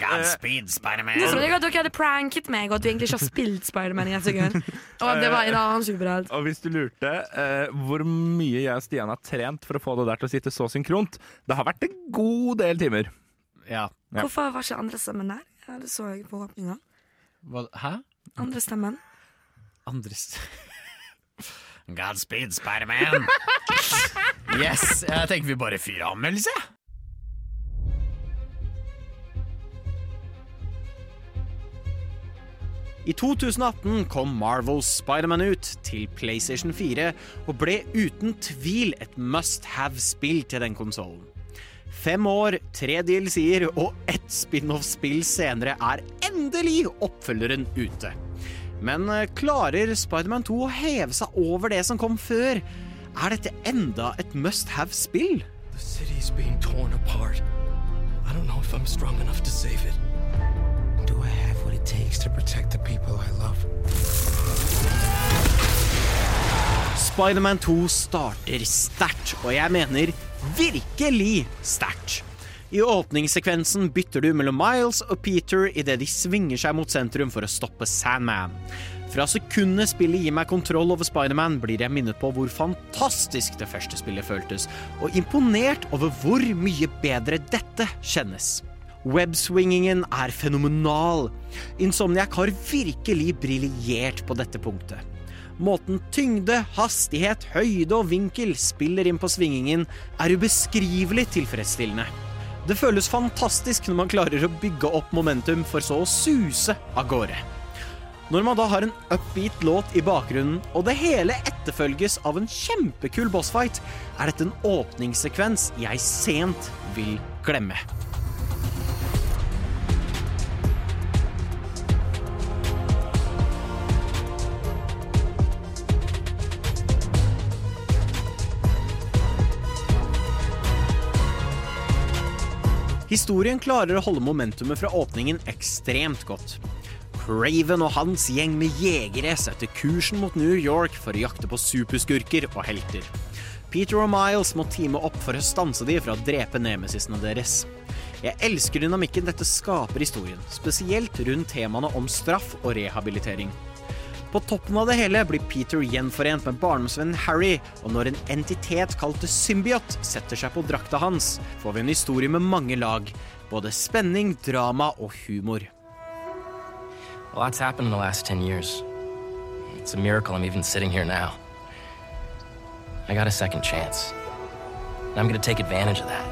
Godspeed, Spiderman. Det trodde ikke at dere hadde pranket meg, og at du egentlig ikke har spilt Spiderman i et sekund. Og det var en annen superhelt. Og hvis du lurte eh, hvor mye jeg og Stian har trent for å få det der til å sitte så synkront, det har vært en god del timer. Ja. Ja. Hvorfor var ikke andre stemmen der? Ja, det så jeg på åpninga. Hæ? Andre stemmen. Andres Godspeed, Spiderman. Yes, jeg tenker vi bare fyrer anmeldelse. I 2018 kom Marvels Spiderman ut til PlayStation 4 og ble uten tvil et must have-spill til den konsollen. Fem år, tre DLC-er og ett spin-off-spill senere er endelig oppfølgeren ute. Men eh, klarer Spiderman 2 å heve seg over det som kom før? Er dette enda et must have-spill? I don't know if I'm strong enough to save it. Do I have it takes to protect the people I love? Spiderman 2 starter sterkt, og jeg mener virkelig sterkt. I åpningssekvensen bytter du mellom Miles og Peter idet de svinger seg mot sentrum for å stoppe Sandman. Fra sekundet spillet gir meg kontroll over Spiderman, blir jeg minnet på hvor fantastisk det første spillet føltes, og imponert over hvor mye bedre dette kjennes. Webswingingen er fenomenal. Insomniac har virkelig briljert på dette punktet. Måten tyngde, hastighet, høyde og vinkel spiller inn på svingingen, er ubeskrivelig tilfredsstillende. Det føles fantastisk når man klarer å bygge opp momentum for så å suse av gårde. Når man da har en upbeat låt i bakgrunnen, og det hele etterfølges av en kjempekul bossfight, er dette en åpningssekvens jeg sent vil glemme. Historien klarer å holde momentumet fra åpningen ekstremt godt. Craven og hans gjeng med jegere setter kursen mot New York for å jakte på superskurker og helter. Peter og Miles må teame opp for å stanse de fra å drepe nemesisene deres. Jeg elsker dynamikken dette skaper historien, spesielt rundt temaene om straff og rehabilitering. På toppen av det hele blir Peter gjenforent med barndomsvennen Harry, og når en entitet kalt The Symbiot setter seg på drakta hans, får vi en historie med mange lag. Både spenning, drama og humor. A lot's happened in the last 10 years. It's a miracle I'm even sitting here now. I got a second chance. And I'm gonna take advantage of that.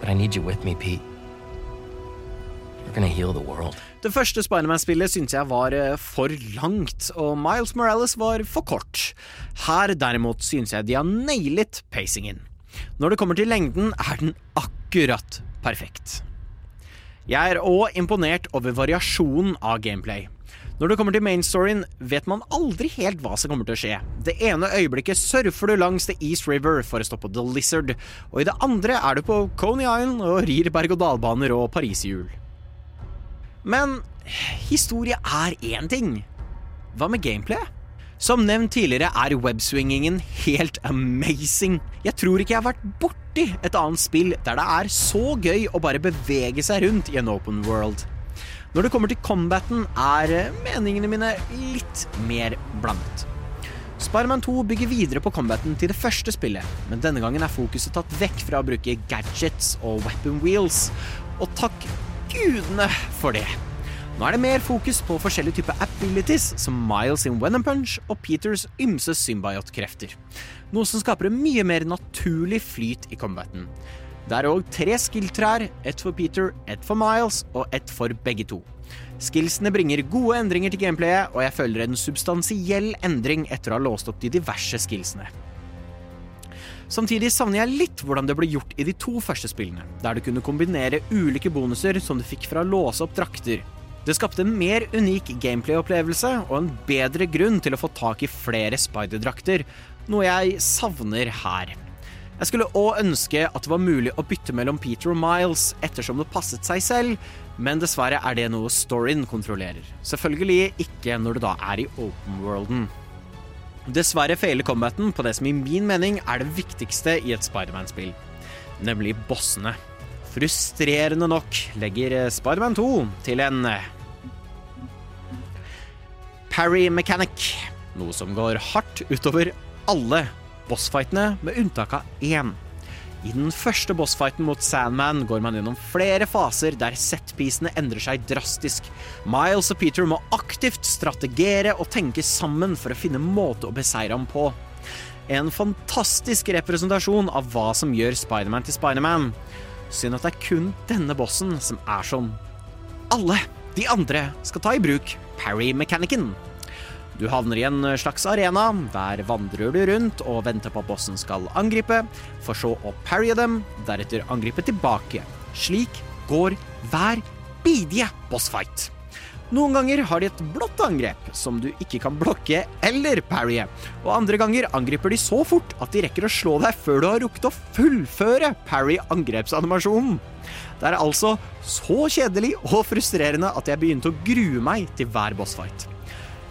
But I need you with me, Pete. We're gonna heal the world. Det første Spiderman-spillet syntes jeg var eh, for langt, og Miles Morales var for kort. Her derimot synes jeg de har nailet pacingen. Når det kommer til lengden, er den akkurat perfekt. Jeg er òg imponert over variasjonen av gameplay. Når det kommer til mainstoryen, vet man aldri helt hva som kommer til å skje. Det ene øyeblikket surfer du langs The East River for å stoppe The Lizard, og i det andre er du på Coney Island og rir berg-og-dal-baner og pariserhjul. Men historie er én ting. Hva med gameplay? Som nevnt tidligere er webswingingen helt amazing. Jeg tror ikke jeg har vært borti et annet spill der det er så gøy å bare bevege seg rundt i en open world. Når det kommer til combaten, er meningene mine litt mer blandet. Spiderman 2 bygger videre på combaten til det første spillet, men denne gangen er fokuset tatt vekk fra å bruke gadgets og weapon wheels, og takk gudene for det. Nå er det mer fokus på forskjellige typer abilities, som Miles in Venom Punch og Peters ymse symbiotkrefter. Noe som skaper en mye mer naturlig flyt i combaten. Det er òg tre skill-trær, ett for Peter, ett for Miles og ett for begge to. Skillsene bringer gode endringer til gameplayet, og jeg føler en substansiell endring etter å ha låst opp de diverse skillsene. Samtidig savner jeg litt hvordan det ble gjort i de to første spillene, der du kunne kombinere ulike bonuser som du fikk fra å låse opp drakter. Det skapte en mer unik gameplay-opplevelse og en bedre grunn til å få tak i flere spiderdrakter, noe jeg savner her. Jeg skulle òg ønske at det var mulig å bytte mellom Peter og Miles ettersom det passet seg selv, men dessverre er det noe storyen kontrollerer. Selvfølgelig ikke når du da er i open worlden. Dessverre feiler combaten på det som i min mening er det viktigste i et Spiderman-spill, nemlig bossene. Frustrerende nok legger Spiderman 2 til en eh, parry mechanic, noe som går hardt utover alle bossfightene, med unntak av én. I den første bossfighten mot Sandman går man gjennom flere faser der setpisene endrer seg drastisk. Miles og Peter må aktivt strategere og tenke sammen for å finne måte å beseire ham på. En fantastisk representasjon av hva som gjør Spiderman til Spiderman. Synd at det er kun denne bossen som er sånn. Alle de andre skal ta i bruk parry-mekanikken. Du havner i en slags arena. Der vandrer du rundt og venter på at bossen skal angripe, for så å parrye dem, deretter angripe tilbake. Slik går hver bidige bossfight. Noen ganger har de et blått angrep som du ikke kan blokke eller parrye, og andre ganger angriper de så fort at de rekker å slå deg før du har rukket å fullføre parry-angrepsanimasjonen. Det er altså så kjedelig og frustrerende at jeg begynte å grue meg til hver bossfight.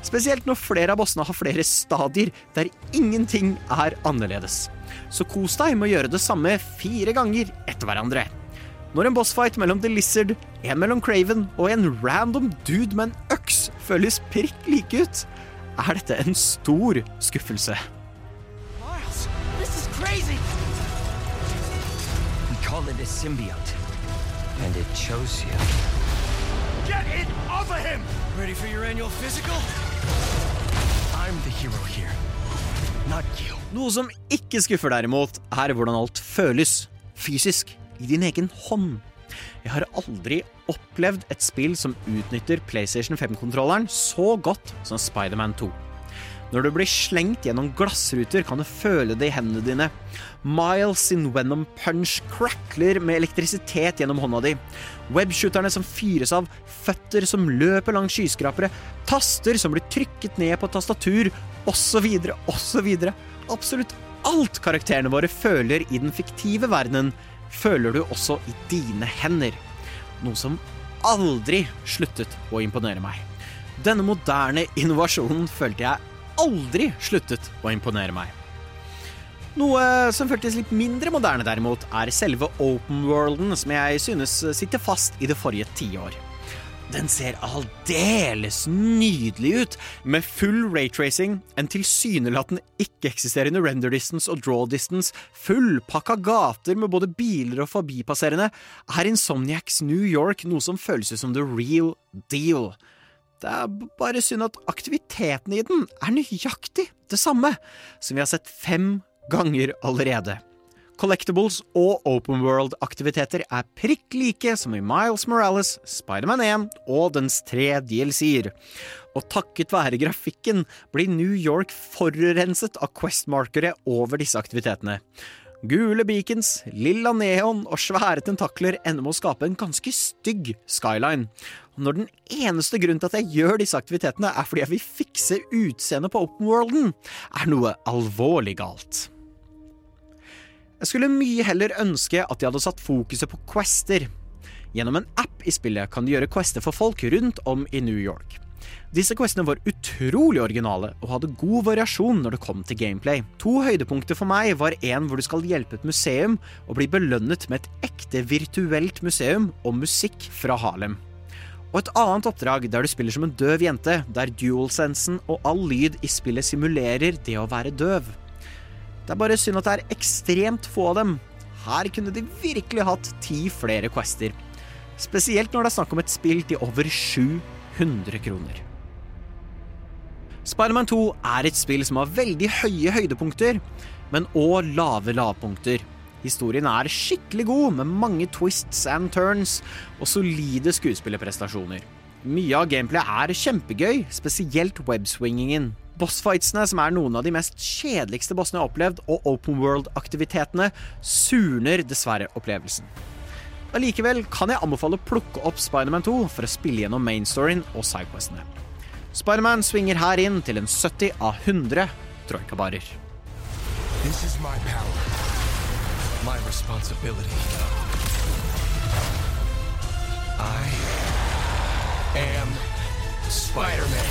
Spesielt når flere av bossene har flere stadier der ingenting er annerledes. Så kos deg med å gjøre det samme fire ganger etter hverandre. Når en bossfight mellom The Lizard, en mellom Craven og en random dude med en øks føles prikk like ut, er dette en stor skuffelse. Miles, this is crazy. We call it a symbiote. And it chose you. Get it off of him! Ready for your annual physical? Here. Noe som ikke skuffer derimot, er hvordan alt føles fysisk i din egen hånd. Jeg har aldri opplevd et spill som utnytter PlayStation 5-kontrolleren så godt som Spiderman 2. Når du blir slengt gjennom glassruter, kan du føle det i hendene dine. Miles sin Venom Punch crackler med elektrisitet gjennom hånda di. Webshooterne som fyres av, føtter som løper langs skyskrapere, taster som blir trykket ned på tastatur, osv., osv. Absolutt alt karakterene våre føler i den fiktive verdenen, føler du også i dine hender. Noe som aldri sluttet å imponere meg. Denne moderne innovasjonen følte jeg aldri sluttet å imponere meg. Noe som føltes litt mindre moderne, derimot, er selve open worlden, som jeg synes sitter fast i det forrige tiår. Den ser aldeles nydelig ut, med full raytracing, en tilsynelatende ikke-eksisterende render distance og draw distance, fullpakka gater med både biler og forbipasserende, er Insomniacs New York noe som føles ut som the real deal. Det er bare synd at aktiviteten i den er nøyaktig det samme som vi har sett fem ganger allerede. Collectibles og open world-aktiviteter er prikk like som i Miles Morales, Spiderman 1 og dens tre DLC-er. Og takket være grafikken blir New York forurenset av Quest-markere over disse aktivitetene. Gule beacons, lilla neon og svære tentakler ender med å skape en ganske stygg skyline. Og når den eneste grunnen til at jeg gjør disse aktivitetene, er fordi jeg vil fikse utseendet på open worlden, er noe alvorlig galt. Jeg skulle mye heller ønske at de hadde satt fokuset på quester. Gjennom en app i spillet kan de gjøre quester for folk rundt om i New York. Disse questene var utrolig originale og hadde god variasjon når det kom til gameplay. To høydepunkter for meg var en hvor du skal hjelpe et museum og bli belønnet med et ekte virtuelt museum og musikk fra Harlem. Og et annet oppdrag der du spiller som en døv jente, der dualsensen og all lyd i spillet simulerer det å være døv. Det er bare synd at det er ekstremt få av dem. Her kunne de virkelig hatt ti flere quester. Spesielt når det er snakk om et spill til over 700 kroner. Spiderman 2 er et spill som har veldig høye høydepunkter, men òg lave lavpunkter. Historien er skikkelig god, med mange twists and turns og solide skuespillerprestasjoner. Mye av gameplayet er kjempegøy, spesielt webswingingen. Bossfightsene, som er noen av de mest kjedeligste bossene jeg har opplevd, og open world-aktivitetene, surner dessverre opplevelsen. Allikevel kan jeg anbefale å plukke opp Spiderman 2 for å spille gjennom mainstoryen og sidequestene. Spiderman svinger her inn til en 70 av 100 troikabarer. This is my power. My responsibility. I am Spider-Man.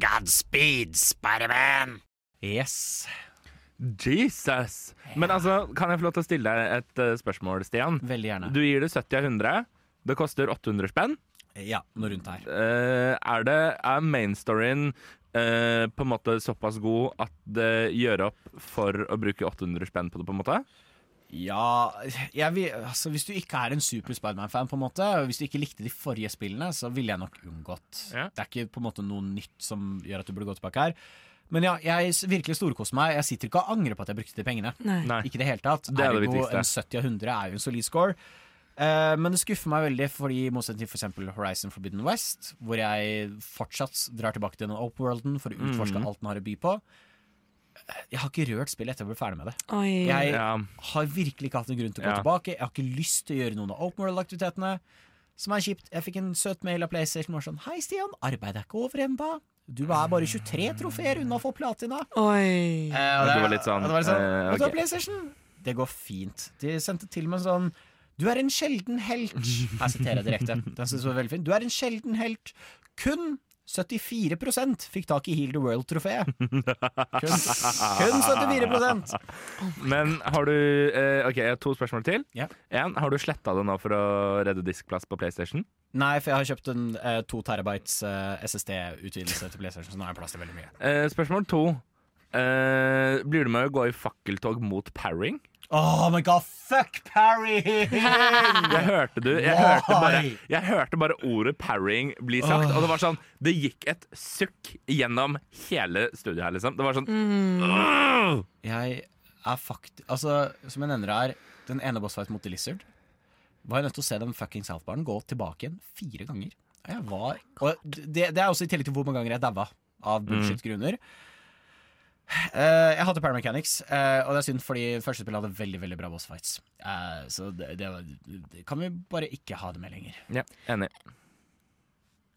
Godspeed, Spiderman! Yes. Jesus! Men altså, kan jeg få lov til å stille deg et eh, spørsmål, Stian? Veldig gjerne. Du gir det 70 av 100. Det koster 800 spenn. Ja, noe rundt her. Uh, er, det, er mainstoryen uh, på en måte såpass god at det gjør opp for å bruke 800 spenn på det, på en måte? Ja jeg vil, altså, Hvis du ikke er en super Spiderman-fan, på en måte og hvis du ikke likte de forrige spillene, så ville jeg nok unngått. Ja. Det er ikke på en måte noe nytt som gjør at du burde gå tilbake her. Men ja, jeg virkelig storkoser meg. Jeg sitter ikke og angrer på at jeg brukte de pengene. Nei. Nei. Ikke det hele tatt. Det er det Ergo, viktigste. en 70 av 100 er jo en solid score. Eh, men det skuffer meg veldig, fordi i motsetning til for eksempel Horizon Forbidden West, hvor jeg fortsatt drar tilbake til den open worlden for å utforske mm. alt den har å by på. eh, Jeg har ikke rørt spillet etter å bli ferdig med det. Oi. Jeg Ja. har virkelig ikke hatt noen grunn til å gå Ja. tilbake. Jeg har ikke lyst til å gjøre noen av open world-aktivitetene. Som er kjipt. Jeg fikk en søt mail av PlayStation som var sånn Hei, Stian, arbeidet er ikke over ennå. Du er bare 23 trofeer unna å få platina. Oi. Eh, og det var litt sånn, og det var litt sånn eh, Vet du har. PlayStation? Det går fint. De sendte til meg sånn Du er en sjelden helt. Her siterer jeg direkte. Den synes jeg var veldig fin. Du er en sjelden helt. Kun 74% fikk tak i Heal the World-trofeet. Kun, kun 74% Men har du eh, OK, jeg har to spørsmål til. Yeah. En, har du sletta det nå for å redde diskplass på PlayStation? Nei, for jeg har kjøpt en eh, 2 terabytes eh, SSD-utvidelse til PlayStation, så nå har jeg plass til veldig mye. Eh, spørsmål to. Eh, blir du med å gå i fakkeltog mot parrying? Oh my god, fuck parrying! Jeg hørte du Jeg hørte, bare, jeg hørte bare ordet parrying bli sagt, og det var sånn Det gikk et sukk gjennom hele studioet her, liksom. Det var sånn «Åh!» Jeg er fakt... Altså, som jeg nevner her, den ene bossfight mot The Lizard var jeg nødt til å se den fucking Southbaren gå tilbake igjen fire ganger. Var det, det er også i tillegg til hvor mange ganger jeg daua av bullshit-grunner. Eh, jeg hadde Paramechanics, uh, og det er synd fordi første spill hadde veldig veldig bra bossfights. Uh, så det, det, det kan vi bare ikke ha det med lenger. Ja, enig.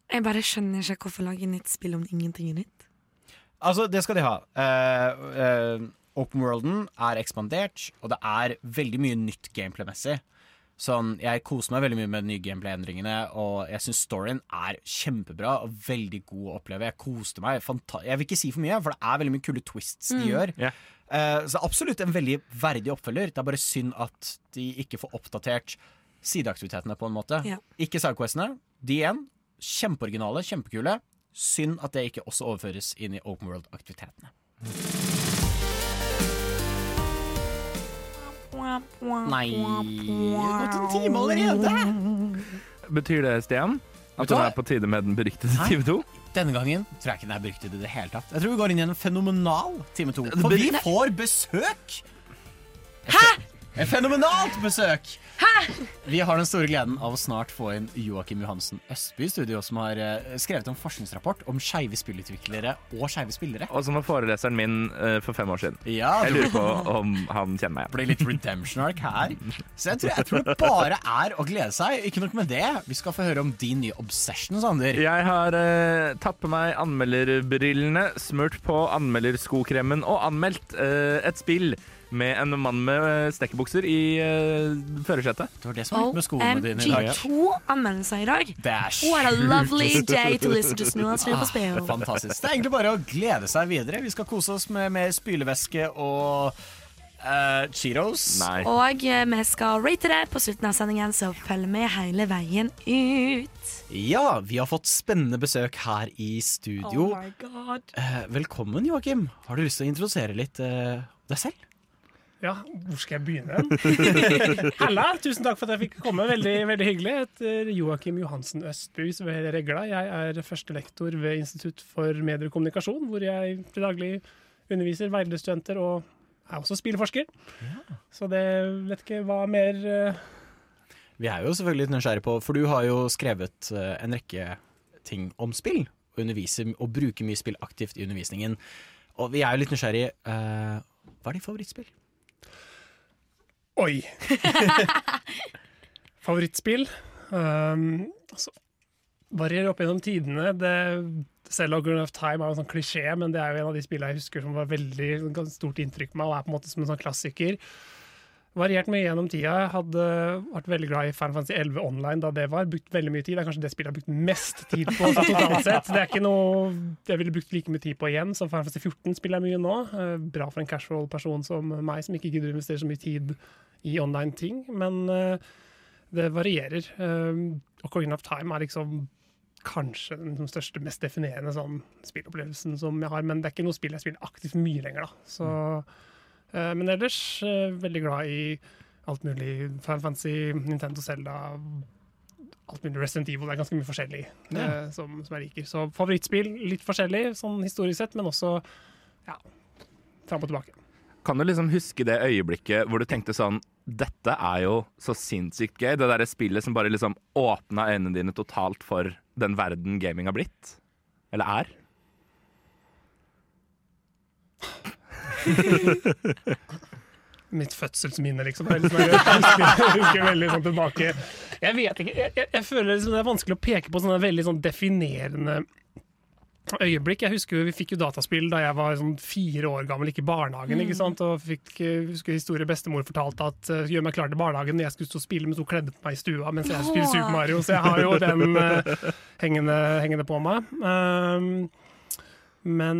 Jeg bare skjønner ikke hvorfor lage nytt spill om ingenting er nytt. Altså, det skal de ha. Uh, eh, open worlden er ekspandert, og det er veldig mye nytt gameplay-messig. Sånn, Jeg koser meg veldig mye med de nye gameplay-endringene, og jeg syns storyen er kjempebra og veldig god å oppleve. Jeg koste meg. Fanta jeg vil ikke si for mye, for det er veldig mye kule twists de gjør. Yeah. Uh, så absolutt en veldig verdig oppfølger. Det er bare synd at de ikke får oppdatert sideaktivitetene på en måte. Yeah. Ikke sidequestene. De igjen, kjempeoriginale, kjempekule. Synd at det ikke også overføres inn i open world-aktivitetene. Nei Det har gått en time allerede! Betyr det, Stian, At det er på tide med den beryktede time 2? Denne gangen tror jeg ikke den er beryktet i det hele tatt. Jeg tror vi går inn i en fenomenal time to. For vi får besøk! Hæ?! Et fenomenalt besøk! Vi har den store gleden av å snart få inn Joakim Johansen Østby i studio, som har eh, skrevet en forskningsrapport om skeive spillutviklere og skeive spillere. Og som var foreleseren min eh, for fem år siden. Ja, Jeg lurer på om han kjenner meg Det blir litt redemption ark her. Så jeg tror, jeg tror det bare er å glede seg. Ikke nok med det, vi skal få høre om din nye obsession, Sander. Jeg har uh, tatt på meg anmelderbrillene, smurt på anmelderskokremen og anmeldt uh, et spill med en mann med stekkebukser i uh, førersetet. Det var det som var med skoene dine i dag. OMG, to anmeldelser i dag. Dash. What a lovely day to listen to Snurr på spill. Fantastisk. Det er egentlig bare å glede seg videre. Vi skal kose oss med mer spylevæske og uh, Cheetos. Og eh, vi skal rate det på slutten av sendingen, så følg med hele veien ut. Ja, vi har fått spennende besøk her i studio. Oh my god. Uh, velkommen, Joakim. Har du lyst til å introdusere litt uh, deg selv? Ja, hvor skal jeg begynne? Halla, tusen takk for at jeg fikk komme. Veldig, veldig hyggelig. Jeg heter Joakim Johansen Østby, som er regla. Jeg er førstelektor ved Institutt for medier og kommunikasjon, hvor jeg til daglig underviser veilederstudenter og er også spillforsker. Så det vet ikke hva mer uh... Vi er jo selvfølgelig litt nysgjerrige på, for du har jo skrevet eh, en rekke ting om spill. Og underviser og bruker mye spill aktivt i undervisningen. Og vi er jo litt nysgjerrige. Uh, hva er ditt favorittspill? Oi! Favorittspill? Um, altså, varierer opp gjennom tidene. Det, selv Ocarina of Time er en sånn klisjé, men det er jo en av de spillene jeg husker som var veldig sånn, stort inntrykk på meg, og er på en måte som en sånn klassiker. Variert mye gjennom tida. Jeg hadde vært veldig glad i Final Fantasy 11 online da det var. Brukt veldig mye tid. Det er kanskje det spillet jeg har brukt mest tid på totalt sett. Det er ikke noe jeg ville brukt like mye tid på igjen som Final Fantasy 14 spiller jeg mye nå. Eh, Bra for en casual person som meg, som ikke gidder å investere så mye tid i online ting. Men eh, det varierer. Og Ocarina of Time er liksom kanskje den liksom største, mest definerende sånn spillopplevelsen som jeg har. Men det er ikke noe spill jeg spiller aktivt mye lenger, da. Så, eh, men ellers eh, veldig glad i alt mulig Final Fantasy, Nintendo Zelda, alt mulig Resident Evil. Det er ganske mye forskjellig Ja. eh, som, som jeg liker. Så favorittspill litt forskjellig, sånn historisk sett, men også ja, fram og tilbake. Kan du liksom huske det øyeblikket hvor du tenkte sånn Dette er jo så sinnssykt gøy. Det derre spillet som bare liksom åpna øynene dine totalt for den verden gaming har blitt? Eller er? mitt fødselsminne, liksom. Det er liksom, jeg husker, veldig sånn tilbake. Jeg vet ikke, jeg, jeg, jeg føler liksom det er vanskelig å peke på sånne veldig sånn definerende øyeblikk. Jeg husker Vi fikk jo dataspill da jeg var sånn fire år gammel, ikke i barnehagen. Mm. ikke sant? Og fikk, eh, husker historie bestemor fortalte at uh, gjør meg klar til barnehagen når jeg skulle stå og spille, mens hun kledde på meg i stua mens jeg spilte Super Mario. Så jeg har jo den uh, hengende, hengende på meg. Um, men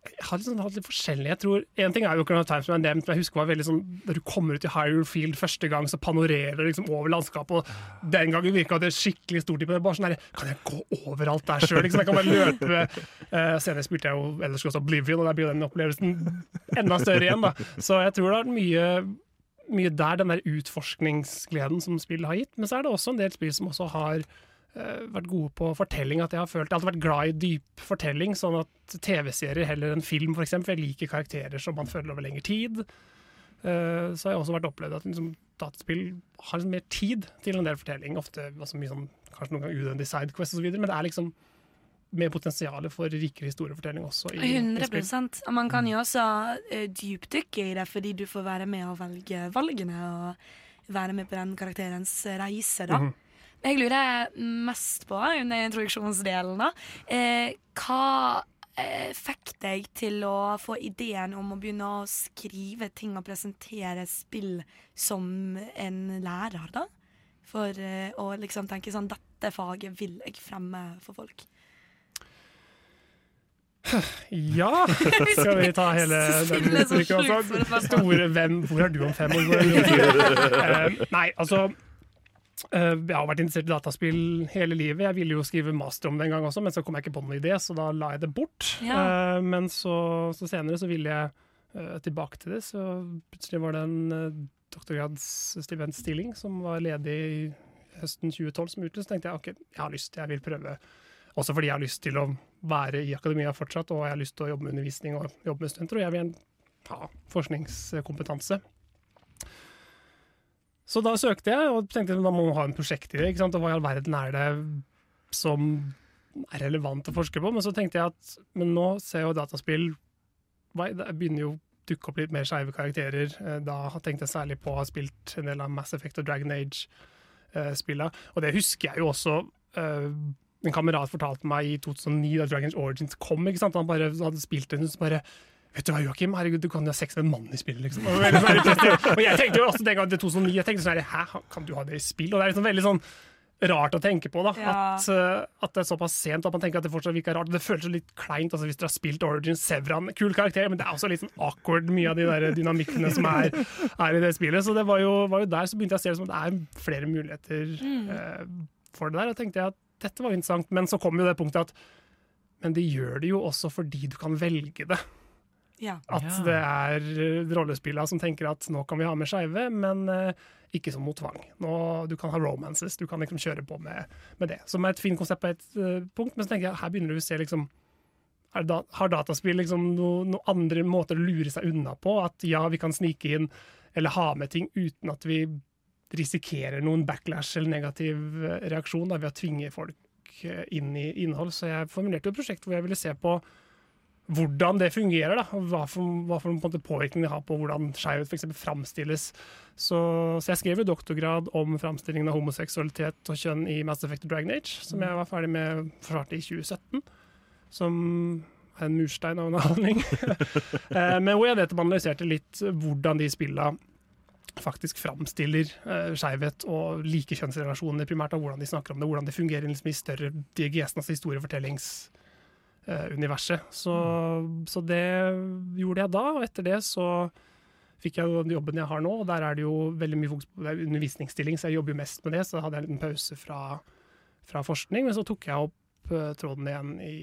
jeg har liksom hatt litt forskjellig. Jeg tror, En ting er jo Ocarina of Time som har nevnt, men jeg husker var veldig sånn, da du kommer ut i Hyrule Field første gang, så panorerer du liksom over landskapet. og Den gangen virka det skikkelig stort. Men det er bare sånn der, Kan jeg gå overalt der sjøl? Liksom, jeg kan bare løpe. Uh, senere spilte jeg jo ellers også Oblivion, og der blir den opplevelsen enda større igjen. da. Så jeg tror det er mye mye der, den der utforskningsgleden som spill har gitt. Men så er det også en del spill som også har vært gode på fortelling. At jeg har følt Jeg har vært glad i dyp fortelling, sånn at TV-serier heller enn film, f.eks. Jeg liker karakterer som man følger over lengre tid. Uh, så har jeg også vært opplevd at liksom, dataspill har liksom mer tid til en del fortelling. Ofte altså, mye sånn, kanskje noen ganger unødvendig sidequest osv., men det er liksom mer potensial for rikere historiefortelling også. I, i 100 i Og man kan jo også uh, dypdykke i det, fordi du får være med og velge valgene og være med på den karakterens reise, da. Mhm. Jeg lurer mest på, under introduksjonsdelen, da, eh, hva eh, fikk deg til å få ideen om å begynne å skrive ting og presentere spill som en lærer, da? For eh, å liksom tenke sånn Dette faget vil jeg fremme for folk. Ja! Skal vi ta hele den uttrykket også? Store hvem Hvor er du om fem år? Hvor er du om ti år? Eh, nei, altså jeg har vært interessert i dataspill hele livet. Jeg ville jo skrive master om det en gang også, men så kom jeg ikke på noen idé, så da la jeg det bort. Ja. Eh, men så, så senere så ville jeg eh, tilbake til det, så plutselig var det en doktorgradsstipendstilling som var ledig i høsten 2012 som utløst, tenkte jeg ok, jeg har lyst, jeg vil prøve. Også fordi jeg har lyst til å være i akademia fortsatt, og jeg har lyst til å jobbe med undervisning og jobbe med studenter, og jeg vil ha forskningskompetanse. Så da søkte jeg, og tenkte da må man ha en prosjektidé. ikke sant? Og hva i all verden er det som er relevant å forske på? Men så tenkte jeg at men nå ser jo dataspill Det begynner jo å dukke opp litt mer skeive karakterer. Eh, Da tenkte jeg særlig på å ha spilt en del av Mass Effect og Dragon Age-spilla. Og det husker jeg jo også eh, en kamerat fortalte meg i 2009, da Dragon Age Origins kom. ikke sant? Han bare hadde spilt den, så bare Vet du hva, Joakim, herregud, du kan jo ha sex med en mann i spillet, liksom. Og, og jeg tenkte jo også den gangen til 2009, jeg tenkte sånn her, hæ, kan du ha det i spill? Og det er liksom veldig sånn rart å tenke på, da. Ja. At, eh, at det er såpass sent at man tenker at det fortsatt virker rart. Det føles litt kleint altså, hvis dere har spilt Origins Sevran. Kul karakter, men det er også litt sånn awkward, mye av de der dynamikkene som er, er i det spillet. Så det var jo, var jo der så begynte jeg å se det som at det er flere muligheter eh, for det der. Og tenkte jeg at dette var interessant, men så kom jo det punktet at men de gjør det jo også fordi du kan velge det. Ja. At det er rollespillene som tenker at nå kan vi ha med skeive, men eh, ikke som mot tvang. Nå, du kan ha romances, du kan liksom kjøre på med, med det. Som er et fint konsept på et uh, punkt, men så tenker jeg her begynner du å se liksom er da, Har dataspill liksom noen noe andre måter å lure seg unna på? At ja, vi kan snike inn eller ha med ting uten at vi risikerer noen backlash eller negativ eh, reaksjon da, ved å tvinge folk eh, inn i innhold. Så jeg formulerte jo et prosjekt hvor jeg ville se på hvordan det fungerer, da, og hva for, hva for en påvirkning det har på hvordan skeivhet f.eks. framstilles. Så, så jeg skrev jo doktorgrad om framstillingen av homoseksualitet og kjønn i Mass Effect og Dragon Age, som jeg var ferdig med forsvarte i 2017. Som er en murstein av en avhandling. Eh, Men hvor jeg man analyserte litt hvordan de spilla faktisk framstiller uh, skeivhet og likekjønnsrelasjoner, primært av hvordan de snakker om det, hvordan det fungerer liksom, i større diagesen, altså historiefortellingsuniverset. så, så det gjorde jeg da, og etter det så fikk jeg jo den jobben jeg har nå, og der er det jo veldig mye fokus på det er undervisningsstilling, så jeg jobber jo mest med det, så hadde jeg en liten pause fra, fra forskning, men så tok jeg opp uh, tråden igjen i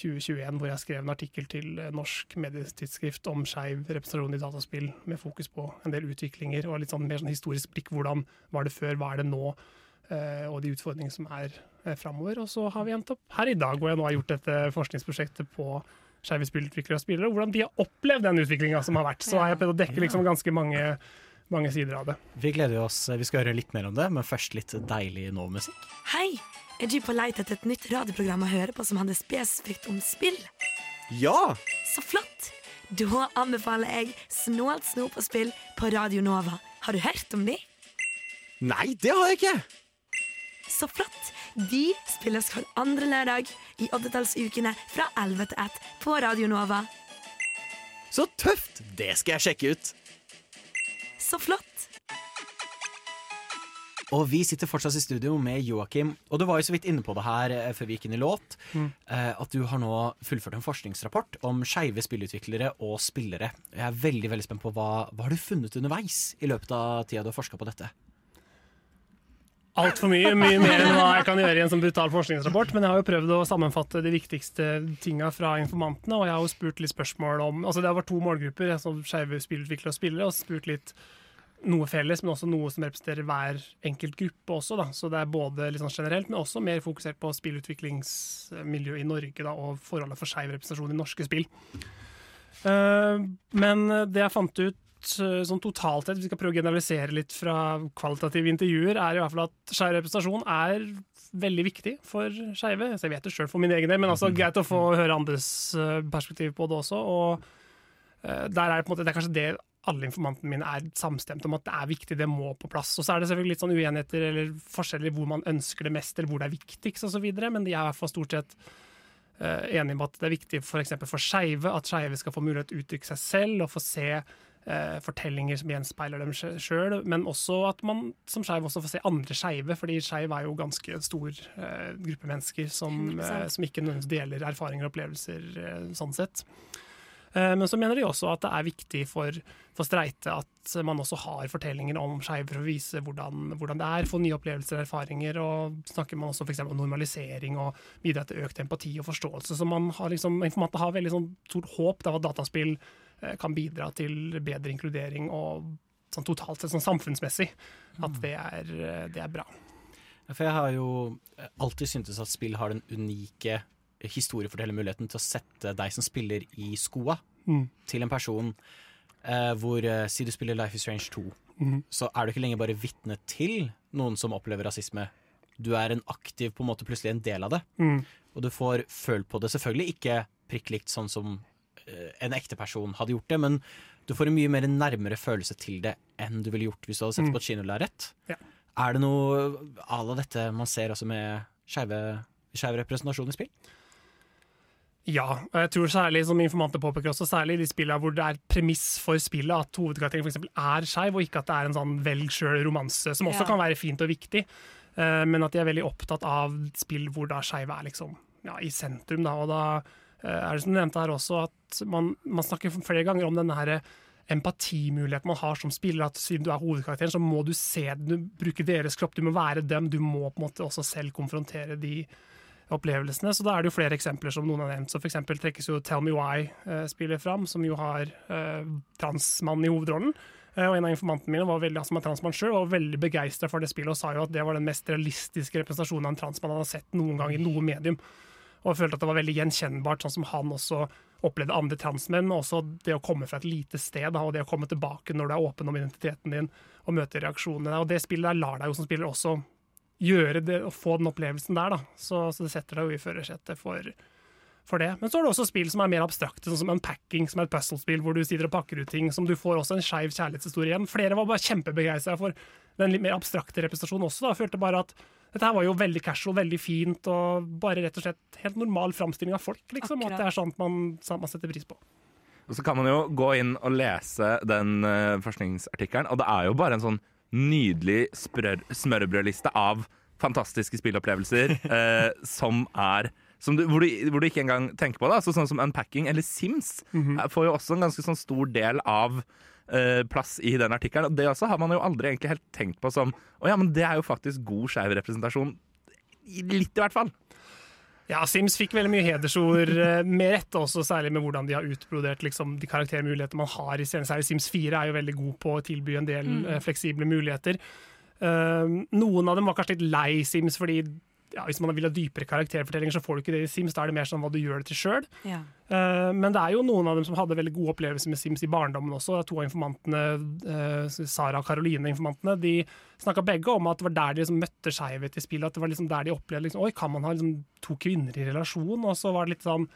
2021, hvor jeg skrev en artikkel til eh, Norsk medietidsskrift om skeiv representasjon i dataspill, med fokus på en del utviklinger og litt sånn mer sånn historisk blikk. Hvordan var det før, hva er det nå, eh, og de utfordringene som er eh, framover. Og så har vi endt opp her i dag, hvor jeg nå har gjort dette forskningsprosjektet på skeive spillutviklere og spillere, og hvordan de har opplevd den utviklinga som har vært. Så har jeg prøvd å dekke liksom ganske mange, mange sider av det. Vi gleder oss, vi skal høre litt mer om det, men først litt deilig nå-musikk. Hei! Er du på leit etter et nytt radioprogram å høre på som handler spesifikt om spill? Ja! Så flott! Da anbefaler jeg Snålt snop og spill på Radio Nova. Har du hørt om de? Nei, det har jeg ikke! Så flott! De spilles hver andre lørdag i oddetallsukene fra 11 til 1 på Radio Nova. Så tøft! Det skal jeg sjekke ut. Så flott! Og vi sitter fortsatt i studio med Joakim, og du var jo så vidt inne på det her eh, før vi gikk inn i låt, Mm. eh, at du har nå fullført en forskningsrapport om skeive spillutviklere og spillere. Jeg er veldig veldig spent på hva, hva har du funnet underveis i løpet av tida du har forska på dette? Altfor mye, mye mer enn hva jeg kan gjøre i en sånn brutal forskningsrapport. Men jeg har jo prøvd å sammenfatte de viktigste tinga fra informantene, og jeg har jo spurt litt spørsmål om Altså det vært to målgrupper, altså skeive spillutviklere og spillere, og spurt litt noe felles, men også noe som representerer hver enkelt gruppe også. Da. Så det er både litt sånn generelt, men også mer fokusert på spillutviklingsmiljøet i Norge da, og forholdet for skeiv representasjon i norske spill. Eh, men det jeg fant ut eh, sånn totalt sett, hvis vi skal prøve å generalisere litt fra kvalitative intervjuer, er i hvert fall at skeiv representasjon er veldig viktig for skeive. Jeg vet det sjøl for min egen del, men altså greit å få høre andres eh, perspektiv på det også. Og eh, der er det på en måte, det er kanskje det alle informantene mine er samstemt om at det er viktig, det må på plass. Og så er det selvfølgelig litt sånn uenigheter eller forskjeller hvor man ønsker det mest, eller hvor det er viktigst osv., men de er i hvert fall stort sett eh, enige om at det er viktig for, eksempel for skeive, at skeive skal få mulighet til å uttrykke seg selv og få se fortellinger som gjenspeiler dem sjøl, men også at man som skeiv også får se andre skeive, fordi skeiv er jo ganske stor eh, gruppe mennesker som, eh, som ikke nødvendigvis deler erfaringer og opplevelser eh, sånn sett. Eh, Men så mener de også at det er viktig for, for streite at man også har fortellinger om skeive for å vise hvordan, hvordan det er, få nye opplevelser og erfaringer. Og snakker man også eksempel om normalisering og bidra til økt empati og forståelse. Så man har liksom, informanter har veldig sånn stort håp av at dataspill eh, kan bidra til bedre inkludering og sånn totalt sett sånn samfunnsmessig at det er, eh, det er bra. For jeg har jo alltid syntes at spill har den unike historiefortellermuligheten til å sette deg som spiller i skoa Mm. til en person eh, hvor eh, Si du spiller Life is Strange 2, Mhm. så er du ikke lenger bare vitne til noen som opplever rasisme. Du er en aktiv, på en måte plutselig en del av det. Mm. Og du får følt på det. Selvfølgelig ikke prikk likt sånn som eh, en ekte person hadde gjort det, men du får en mye mer nærmere følelse til det enn du ville gjort hvis du hadde sett Mm. på et kinolerret. Ja. Er det noe à la dette man ser også med skeiv representasjon i spill? Ja, og jeg tror særlig, som informanter påpeker også, særlig i de spillene hvor det er premiss for spillet at hovedkarakteren for eksempel er skeiv, og ikke at det er en sånn velg sjøl-romanse, som også Ja. kan være fint og viktig. Eh, men at de er veldig opptatt av spill hvor da skeive er liksom ja, i sentrum. Da, og da eh, er det som du nevnte her også, at man, man snakker flere ganger om denne her empatimuligheten man har som spiller. At siden du er hovedkarakteren, så må du se du bruker deres kropp, du må være dem. Du må på en måte også selv konfrontere de opplevelsene. Så da er det jo flere eksempler som noen har nevnt. Så for eksempel trekkes jo Tell Me Why-spillet fram, som jo har eh, transmann i hovedrollen. Eh, og en av informantene mine var veldig, som er transmann selv, var veldig begeistra for det spillet og sa jo at det var den mest realistiske representasjonen av en transmann han har sett noen gang i noe medium. Og følte at det var veldig gjenkjennbart, sånn som han også opplevde andre transmenn. Og også det å komme fra et lite sted, og det å komme tilbake når du er åpen om identiteten din og møter reaksjonene. Og det spillet der lar deg jo som spiller også gjøre det og få den opplevelsen der, da. Så, så det setter deg jo i førersetet for, for det. Men så er det også spill som er mer abstrakte, sånn som Unpacking, som er et puzzle-spill hvor du sitter og pakker ut ting, som du får også en skeiv kjærlighetshistorie igjen. Flere var bare kjempebegeistra for den litt mer abstrakte representasjonen også, da. Følte bare at dette her var jo veldig casual, veldig fint, og bare rett og slett helt normal framstilling av folk, liksom. Akkurat. at det er sånt man, sånt man setter pris på. Og så kan man jo gå inn og lese den uh, forskningsartikkelen, og det er jo bare en sånn nydelig smørbrødliste av fantastiske spillopplevelser uh, som er som du, hvor, du, hvor du ikke engang tenker på det. Altså, sånn som Unpacking eller Sims mm -hmm. får jo også en ganske sånn stor del av plass i den artikkelen. Og det også har man jo aldri egentlig helt tenkt på som Å ja, men det er jo faktisk god skeiv representasjon. Litt, i hvert fall. Ja, Sims fikk veldig mye hedersord, eh, med rette også, særlig med hvordan de har utbrodert liksom, de karaktermuligheter man har i serien. Særlig Sims 4 er jo veldig god på å tilby en del Mm. eh, fleksible muligheter. Uh, noen av dem var kanskje litt lei Sims, fordi ja, hvis man vil ha dypere karakterfortellinger, så får du ikke det i Sims. Da er det mer sånn hva du gjør det til sjøl. Ja. Uh, Men det er jo noen av dem som hadde veldig gode opplevelser med Sims i barndommen også. To av informantene, uh, Sara og Karoline, informantene, de snakka begge om at det var der de liksom møtte skeivhet i spillet. At det var liksom der de opplevde liksom, Oi, kan man ha liksom to kvinner i relasjon? Og så var det litt sånn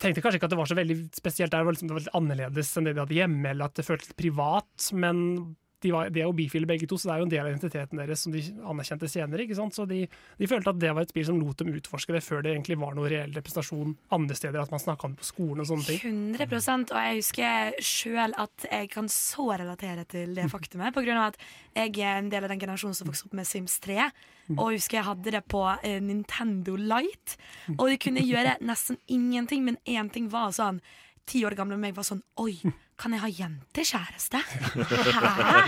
Tenkte kanskje ikke at det var så veldig spesielt der, det var, liksom, det var litt annerledes enn det de hadde hjemme, eller at det føltes litt privat. Men de, var, de er jo bifile begge to, så det er jo en del av identiteten deres som de anerkjente senere. ikke sant? Så de, de følte at det var et spill som lot dem utforske det før det egentlig var noe reell representasjon andre steder, at man snakka om det på skolen og sånne ting. 100% Og jeg husker sjøl at jeg kan så relatere til det faktumet. Av at jeg er en del av den generasjonen som vokste opp med Sims 3. Og jeg husker jeg hadde det på eh, Nintendo Light. Og de kunne gjøre nesten ingenting, men én ting var sånn Ti år gamle meg var sånn Oi, kan jeg ha jentekjæreste? Hæ?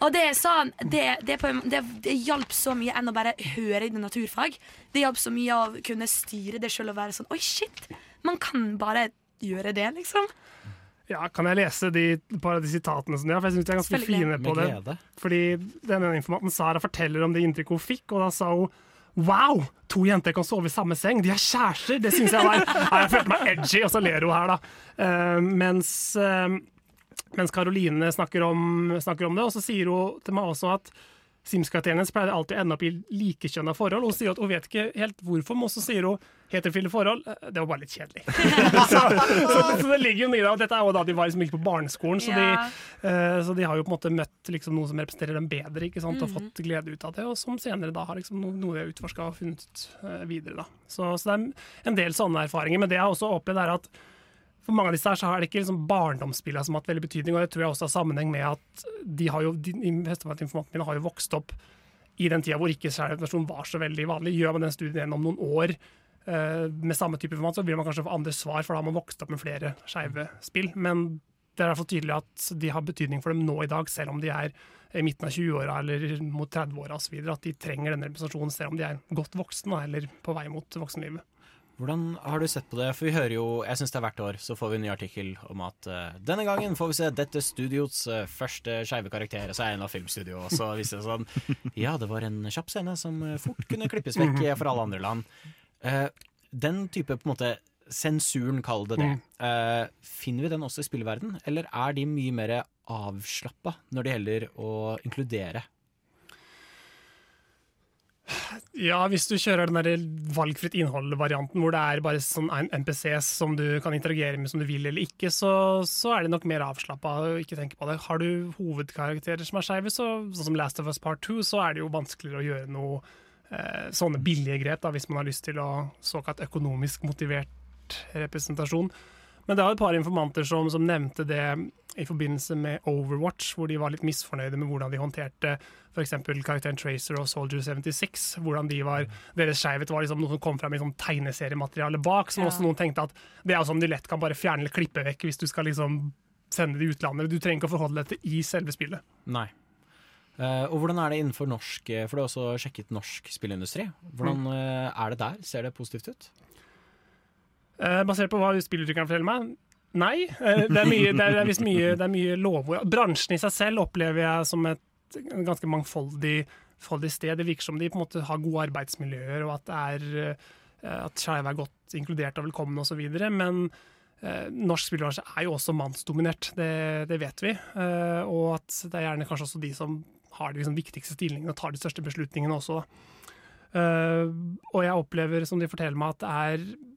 Og det er sånn Det, det, på, det, det hjalp så mye enn å bare høre i naturfag. Det hjalp så mye å kunne styre det sjøl og være sånn Oi, shit! Man kan bare gjøre det, liksom. Ja, Kan jeg lese de, par av de sitatene som de har? For jeg synes de er ganske fine på det. Fordi den informanten Sara forteller om det inntrykket hun fikk, og da sa hun Wow! To jenter kan sove i samme seng, de er kjærester! Det syns jeg var Jeg følte meg edgy, og så ler hun her, da. Uh, mens Karoline snakker snakker om det, og så sier hun til meg også at Sims-karakteren hennes pleier alltid å ende opp i likekjønna forhold. Hun sier at hun vet ikke helt hvorfor, men også sier hun heterofile forhold. eh, Det var bare litt kjedelig. så, så, så det ligger jo mye der. Og dette er jo da de var liksom ikke på barneskolen, så, Ja. de, uh, så de har jo på en måte møtt liksom noen som representerer dem bedre, ikke sant? og Mhm. fått glede ut av det, og som senere da har liksom noe, noe de har utforska og funnet ut uh, videre. Da. Så, så det er en del sånne erfaringer. Men det jeg har også opplevd, er at for mange av disse her så er det ikke liksom barndomsspillene som har hatt veldig betydning, og det tror jeg også har sammenheng med at de har jo, informantene mine har jo vokst opp i den tida hvor ikke kjærlighetsnasjon var så veldig vanlig. Gjør man den studien gjennom noen år uh, med samme type informant, så vil man kanskje få andre svar, for da har man vokst opp med flere skeive spill. Men det er i hvert fall tydelig at de har betydning for dem nå i dag, selv om de er i midten av 20-åra eller mot 30-åra osv. At de trenger denne representasjonen selv om de er godt voksne eller på vei mot voksenlivet. Hvordan har du sett på det? For vi hører jo, jeg synes det er hvert år, så får vi en ny artikkel om at uh, denne gangen får vi se dette studiots uh, første skeive karakter, og så er det en av filmstudio, og så viser det sånn Ja, det var en kjapp scene som eh, fort kunne klippes vekk for alle andre land. Uh, den type på en måte sensuren, kall det det. Eh, finner vi den også i spillverden, eller er de mye mer avslappa når det gjelder å inkludere? Ja, hvis du kjører den der valgfritt innhold-varianten, hvor det er bare sånn NPCs som du kan interagere med som du vil eller ikke, så, så er det nok mer avslappa å ikke tenke på det. Har du hovedkarakterer som er skeive, så, sånn som Last of Us Part 2, så er det jo vanskeligere å gjøre noe eh, sånne billige grep, da, hvis man har lyst til å såkalt økonomisk motivert representasjon. Men det er et par informanter som, som nevnte det i forbindelse med Overwatch, hvor de var litt misfornøyde med hvordan de håndterte f.eks. karakteren Tracer og Soldier 76. hvordan de var, Deres skeivhet var liksom noe som kom fram i sånn tegneseriemateriale bak, som Ja. også noen tenkte at det er sånn de lett kan bare fjerne eller klippe vekk hvis du skal liksom sende det i utlandet. Du trenger ikke å forholde deg til i selve spillet. Nei. Uh, og hvordan er det innenfor norsk eh, For du har også sjekket norsk spillindustri. Hvordan uh, er det der? Ser det positivt ut? Uh, basert på hva spillutvikleren forteller meg? Nei. Eh, det er mye, det er, det er mye, det er mye lovord. Bransjen i seg selv opplever jeg som et ganske mangfoldig sted. Det virker som de på en måte har gode arbeidsmiljøer, og at, det eh, skeive er godt inkludert og velkomne osv. Men eh, norsk spillbransje er jo også mannsdominert, det vet vi. Eh, og at det er gjerne kanskje også de som har de liksom, viktigste stillingene og tar de største beslutningene også. Eh, og jeg opplever, som de forteller meg, at det er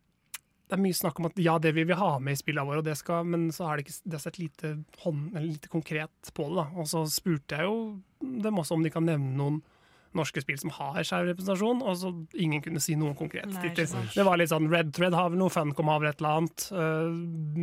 det er mye snakk om at ja, det vil vi ha med i spillene våre, og det skal, men så har det ikke det er sett lite, hånd, eller lite konkret på det. da. Og så spurte jeg jo dem også om de kan nevne noen norske spill som har skeiv representasjon, og så ingen kunne si noe konkret. Nei, det, det var litt sånn Red Thread har vel noe, Funcom har vel et eller annet, øh,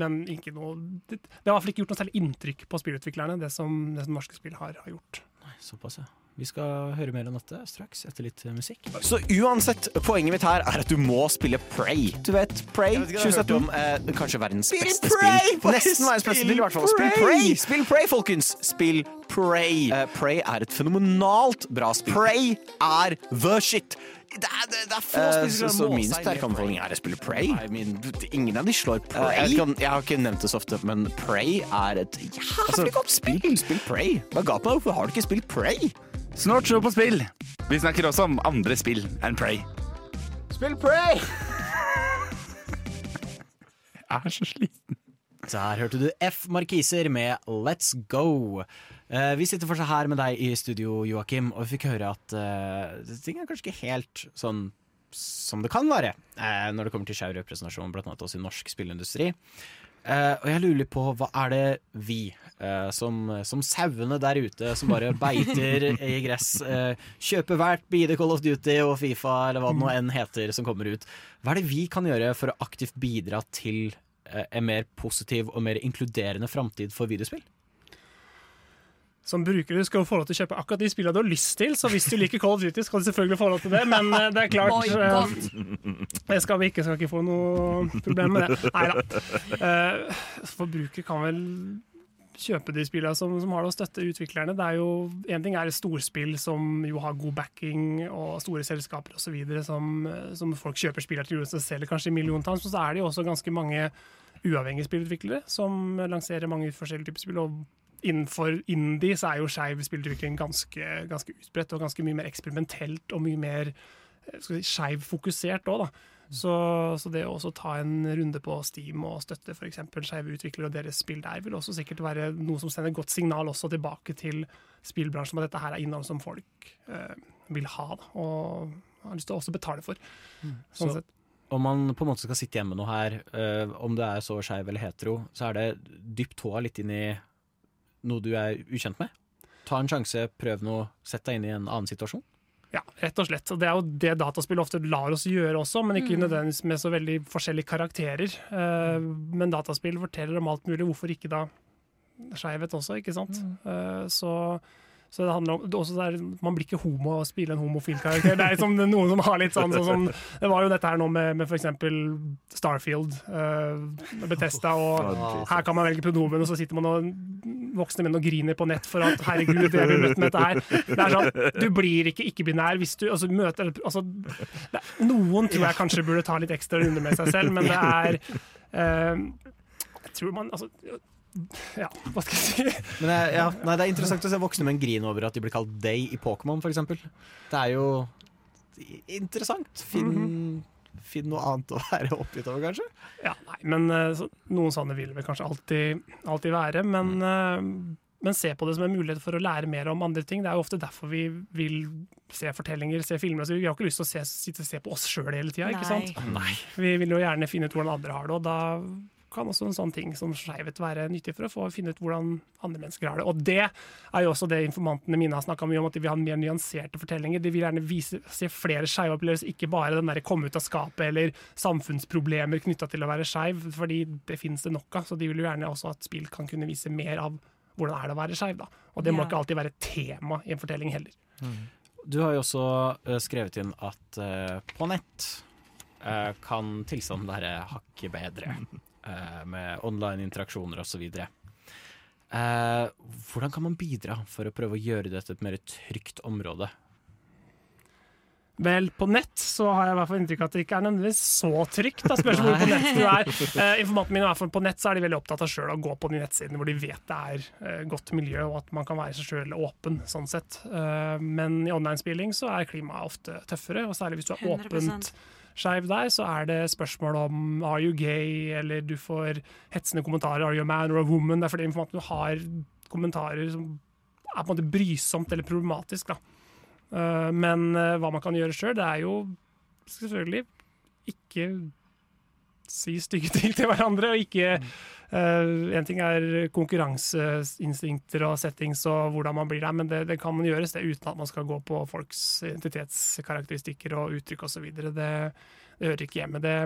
men ikke noe Det, det har i hvert fall ikke gjort noe særlig inntrykk på spillutviklerne, det som, det som norske spill har, har gjort. Nei, såpass, ja. Vi skal høre mer om dette straks, etter litt eh, musikk. Så uansett, poenget mitt her er at du må spille Prey. Du vet, hørt 2017. om, Eh, kanskje verdens Spill beste Prey! spill. Nesten verdens beste spill i hvert fall. Spill Prey! Prey! Spill Pray folkens! Spill Prey. Uh, Prey er et fenomenalt bra spill. Prey er the shit. Det er, det, det er få uh, spillere som så min sterke anbefaling er å spille Prey. I mean, ingen av de slår Prey. jeg, kan, jeg har ikke nevnt det så ofte, men Prey er et jævlig godt spill. Spill Prey. Hva ga på deg? Hvorfor har du ikke spilt Prey? Snart show på spill. Vi snakker også om andre spill enn Prey. Spill Prey! Jeg er så sliten. Der hørte du F. Markiser med Let's Go. Eh, vi sitter fortsatt her med deg i studio, Joakim, og vi fikk høre at eh, ting er kanskje ikke helt sånn som det kan være eh, når det kommer til skeiv representasjon, blant annet også i norsk spillindustri. Eh, og jeg lurer på, hva er det vi, uh, som, som sauene der ute, som bare beiter i gress, uh, kjøper hvert bide Call of Duty og Fifa eller hva det nå enn heter som kommer ut, hva er det vi kan gjøre for å aktivt bidra til en mer positiv og mer inkluderende framtid for videospill? Som bruker du skal få lov til å kjøpe akkurat de spillene du har lyst til, så hvis du liker Call of Duty, skal du selvfølgelig få lov til det, men eh, det er klart eh, Det skal vi ikke, skal ikke få noe problem med det. Nei da. Forbruker kan vel kjøpe de spillene som, som har det å støtte utviklerne. Det er jo, En ting er storspill som jo har god backing og store selskaper osv. Som, eh, som folk kjøper spillere til og selger kanskje i milliontall, så er det jo også ganske mange uavhengige spillutviklere som lanserer mange forskjellige typer spill. og Innenfor indie så er jo skeiv spillutvikling ganske, ganske utbredt og ganske mye mer eksperimentelt og mye mer eh, si, skeiv-fokusert òg, da. Så, så det å også ta en runde på Steam og støtte f.eks. skeive utviklere og deres spill der, vil også sikkert være noe som sender godt signal også tilbake til spillbransjen om at dette her er innhold som folk eh, vil ha da, og har lyst til å også betale for. Sånn Så sett. om man på en måte skal sitte hjemme nå her, eh, om det er så skeiv eller hetero, så er det dypt tåa litt inn i noe du er ukjent med. Ta en sjanse, prøv noe, sett deg inn i en annen situasjon. Ja, rett og slett. Og det er jo det dataspill ofte lar oss gjøre også, men ikke Mm. nødvendigvis med så veldig forskjellige karakterer. Eh, men dataspill forteller om alt mulig, hvorfor ikke da skeivhet også, ikke sant? Eh, så, så det handler om det også der, Man blir ikke homo av å spille en homofil karakter. Det er liksom noen som har litt sånn, sånn sånn Det var jo dette her nå med, med f.eks. Starfield, uh, Betesta, og her kan man velge pronomen, og så sitter man og voksne menn og griner på nett for at 'herregud, jeg blir møtt med dette her'. Det er sånn, Du blir ikke ikke-binær hvis du altså, møter altså, det, Noen tror jeg kanskje burde ta litt ekstra runder med seg selv, men det er uh, Jeg tror man altså Ja, hva skal jeg si? Men ja, nei, Det er interessant å se voksne menn grine over at de blir kalt Day i Pokémon, f.eks. Det er jo interessant. Finn, finn noe annet å være oppgitt over, kanskje. Ja, nei, men eh, så, Noen sånne vil vel kanskje alltid, alltid være. Men, mm. men se på det som en mulighet for å lære mer om andre ting. Det er jo ofte derfor vi vil se fortellinger, se filmer. Altså, vi har ikke lyst til å se, sitte og se på oss sjøl hele tida. Vi vil jo gjerne finne ut hvordan andre har det, og da kan også en sånn ting som skeivhet være nyttig for å få finne ut hvordan andre mennesker har det. Og det er jo også det informantene mine har snakka mye om, at de vil ha mer nyanserte fortellinger. De vil gjerne vise, se flere skeive opplevelser, ikke bare den der komme ut av skapet eller samfunnsproblemer knytta til å være skeiv, fordi det finnes det nok av. Så de vil jo gjerne også at spill kan kunne vise mer av hvordan er det å være skeiv, da. Og det må Ja. ikke alltid være tema i en fortelling heller. Du har jo også eh, skrevet inn at uh, på nett uh, kan tilstanden være hakket bedre. eh, med online interaksjoner osv. Eh, hvordan kan man bidra for å prøve å gjøre dette et mer trygt område? Vel, på nett så har jeg i hvert fall inntrykk av at det ikke er nødvendigvis så trygt. Da spørs hvor på nett du er. Eh, informanten min, i hvert fall på nett så er de veldig opptatt av selv å gå på de nettsidene hvor de vet det er eh, godt miljø, og at man kan være seg sjøl åpen, sånn sett. Eh, men i online-spilling så er klimaet ofte tøffere, og særlig hvis du er 100%. åpent skeiv der, så er det spørsmål om are you gay, eller du får hetsende kommentarer, are you a man or a woman? Det er fordi du har kommentarer som er på en måte brysomt eller problematisk, da. Eh, men eh, hva man kan gjøre sjøl, det er jo selvfølgelig ikke si stygge ting til hverandre, og ikke eh, En ting er konkurranseinstinkter og settings og hvordan man blir der, men det, det kan man gjøres det uten at man skal gå på folks identitetskarakteristikker og uttrykk osv. Det, det hører ikke hjemme. Det,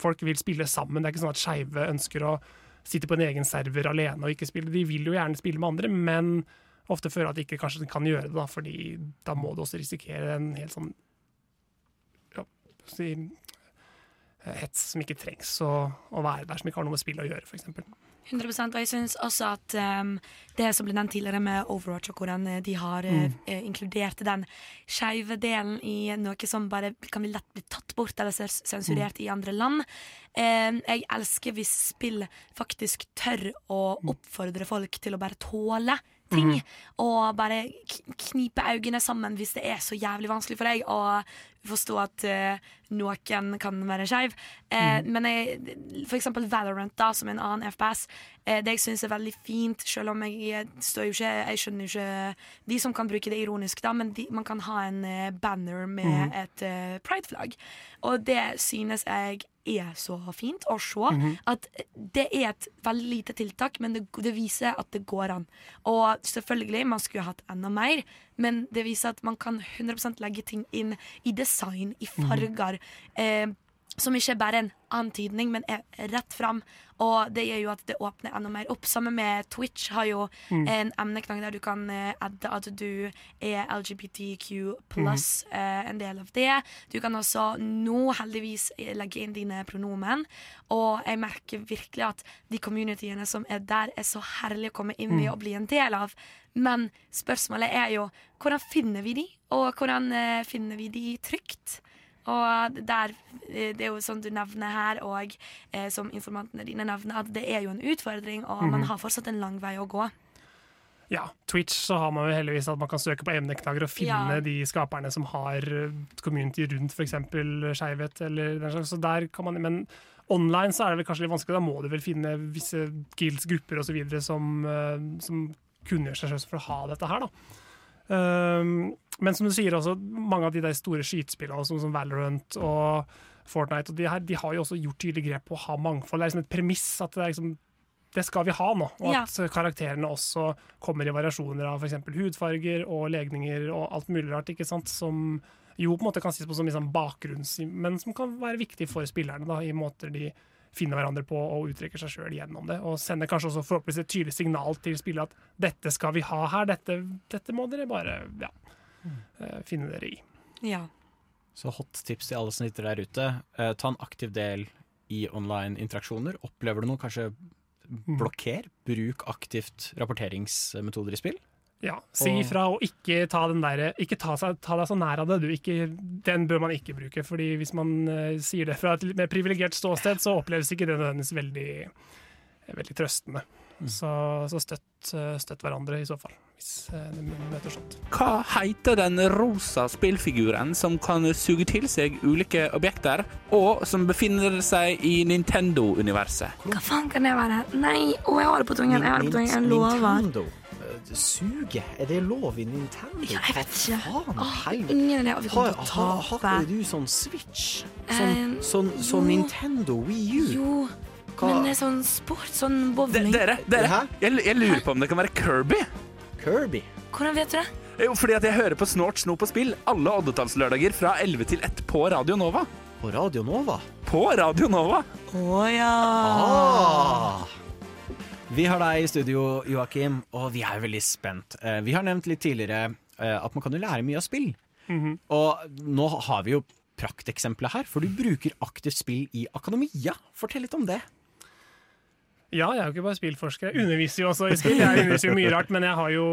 folk vil spille sammen. Det er ikke sånn at skeive ønsker å sitte på en egen server alene og ikke spille. De vil jo gjerne spille med andre, men ofte føler at de ikke kanskje kan gjøre det, da, fordi da må du også risikere en helt sånn ja, si, hets som ikke trengs å, å være der, som ikke har noe med spill å gjøre, f.eks. 100% Og jeg syns også at um, det som ble nevnt tidligere med Overwatch, og hvordan eh, de har Mm. uh, inkludert den skeive delen i noe som bare kan bli lett bli tatt bort eller sensurert sensurert i andre land. Um, jeg elsker hvis spill faktisk tør å oppfordre folk til å bare tåle ting. Mm. Og bare knipe øynene sammen hvis det er så jævlig vanskelig for deg å forstå at uh, noen kan være skeiv. Eh, Men jeg, for eksempel Valorant, da, som en annen FPS, uh, det jeg syns er veldig fint, selv om jeg, står jo ikke Jeg skjønner jo ikke de som kan bruke det ironisk, da, men de, man kan ha en eh, banner med mm. et eh, prideflagg. Og det synes jeg er så fint å se. Mhm. At det er et veldig lite tiltak, men det, det viser at det går an. Og selvfølgelig, man skulle hatt enda mer, men det viser at man kan 100% legge ting inn i design, i farger. Eh, som ikke er bare en antydning, men er rett fram. Og det gjør jo at det åpner enda mer opp. Sammen med Twitch har jo Mm. en emneknagg der du kan eh, adde at du er LGBTQ pluss eh, en del av det. Du kan også nå heldigvis eh, legge inn dine pronomen. Og jeg merker virkelig at de communityene som er der, er så herlig å komme inn i Mm. og bli en del av. Men spørsmålet er jo hvordan finner vi de, og hvordan eh, finner vi de trygt? Og der, eh, det er jo sånn du nevner her, og eh, som informantene dine nevner, at det er jo en utfordring, og man Mhm. har fortsatt en lang vei å gå. Ja, Twitch så har man jo heldigvis at man kan søke på emneknagger og finne Ja. de skaperne som har eh, community rundt f.eks. skeivhet eller den slags. Så der kan man, men online så er det vel kanskje litt vanskelig. Da må du vel finne visse guilds, grupper osv. som, uh, som kunngjør seg selv for å ha dette her, da. Um, men som du sier også, mange av de store skytespillene som, som Valorant og Fortnite og de, her, de har jo også gjort tydelige grep på å ha mangfold. Det er liksom et premiss at det er liksom det skal vi ha nå, og Ja. at karakterene også kommer i variasjoner av f.eks. hudfarger og legninger og alt mulig rart, ikke sant, som jo på en måte kan sies på som liksom bakgrunns... Men som kan være viktig for spillerne da, i måter de finner hverandre på og uttrykker seg sjøl gjennom det. Og sender kanskje også forhåpentligvis et tydelig signal til spillet at dette skal vi ha her, dette, dette må dere bare ja, eh, finne dere i. Ja. Så hot tips til alle som sitter der ute. Eh, ta en aktiv del i online interaksjoner. Opplever du noe kanskje blokker. Bruk aktivt rapporteringsmetoder i spill. Ja, Si ifra og ikke ta den der, ikke ta, seg, ta deg så nær av det. Du, ikke, den bør man ikke bruke. Fordi hvis man uh, sier det fra et litt mer privilegert ståsted, så oppleves ikke det nødvendigvis veldig, veldig trøstende. Så, så støtt, eh, støtt hverandre i så fall, hvis det møter sånt. Hva heter den rosa spillfiguren som kan suge til seg ulike objekter, og som befinner seg i Nintendo-universet? Hva faen kan det være? Nei, å, jeg har det på tungen. Jeg har det på tungen. Jeg lover. Nintendo. Eh, Suge? Er det lov i Nintendo? Ja, jeg vet ikke. Faen? Åh, ingen idé, vi kommer til å tape. har ikke du sånn Switch? Sånn, um, sånn, sånn. Nintendo Wii U? Jo, Hva? men det er sånn sport, sånn bowling. Dere, dere jeg, jeg lurer på om det kan være Kirby. Kirby? Hvordan vet du det? Jo, fordi at jeg hører på Snort, Sno på spill alle oddetallslørdager fra 11 til 1 på Radio Nova. På Radio Nova? På Radio Nova. Å ja. Ah. Vi har deg i studio, Joakim, og vi er veldig spent. Eh, Vi har nevnt litt tidligere eh, at man kan jo lære mye av spill. Mhm. Og nå har vi jo prakteksempelet her, for du bruker aktivt spill i akademia. Fortell litt om det. Ja, jeg er jo ikke bare spillforsker. Jeg underviser jo også i spill. Jeg underviser jo mye rart, men jeg har jo,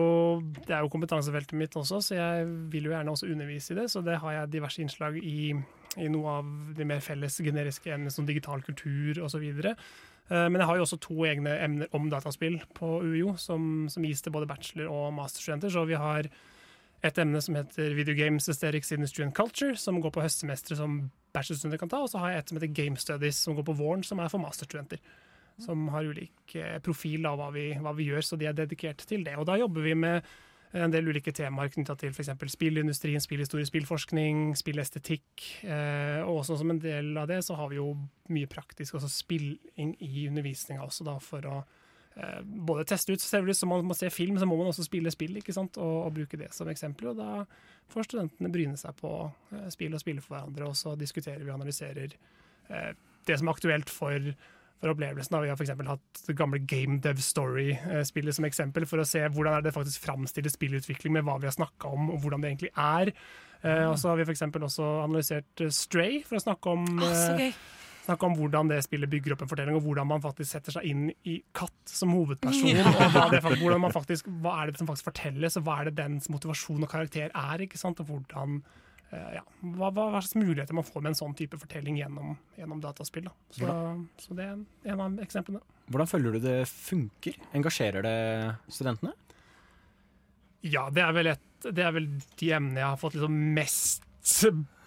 det er jo kompetansefeltet mitt også, så jeg vil jo gjerne også undervise i det. Så det har jeg diverse innslag i, i noe av de mer felles generiske emnene som digital kultur osv. Men jeg har jo også to egne emner om dataspill på UiO, som, som gis til både bachelor- og masterstudenter. Så vi har et emne som heter Video Games Aesthetics Industry and Culture, som går på høstsemesteret som bachelorstudenter kan ta. Og så har jeg et som heter Game Studies, som går på våren, som er for masterstudenter som har ulik eh, profil av hva vi, hva vi gjør, så de er dedikert til det. Og da jobber vi med en del ulike temaer knytta til f.eks. spillindustrien, spillhistorie, spillforskning, spillestetikk. Eh, og også som en del av det så har vi jo mye praktisk også spilling i undervisninga også, da, for å eh, både teste ut selvfølgelig, så man må se film, så må man også spille spill, ikke sant, og, og bruke det som eksempel. Og da får studentene bryne seg på eh, spill og spille for hverandre, og så diskuterer vi og analyserer eh, det som er aktuelt for for opplevelsen. Da. Vi har f.eks. hatt det gamle Game Dev Story-spillet som eksempel, for å se hvordan er det faktisk framstiller spillutvikling med hva vi har snakka om, og hvordan det egentlig er. Mm. og så har vi f.eks. også analysert eh, Stray, for å snakke om oh, eh. Snakke om hvordan det spillet bygger opp en fortelling, og hvordan man faktisk setter seg inn i katt som hovedperson. Ja. og hva, faktisk, hva er det som faktisk fortelles, og hva er det dens motivasjon og karakter er. ikke sant? Og hvordan, eh, ja, hva, hva, hva slags muligheter man får med en sånn type fortelling gjennom, gjennom dataspill. Da. Så, så det er en av eksemplene. Hvordan føler du det funker? Engasjerer det studentene? Ja, det er vel, et, det er vel de emnene jeg har fått liksom mest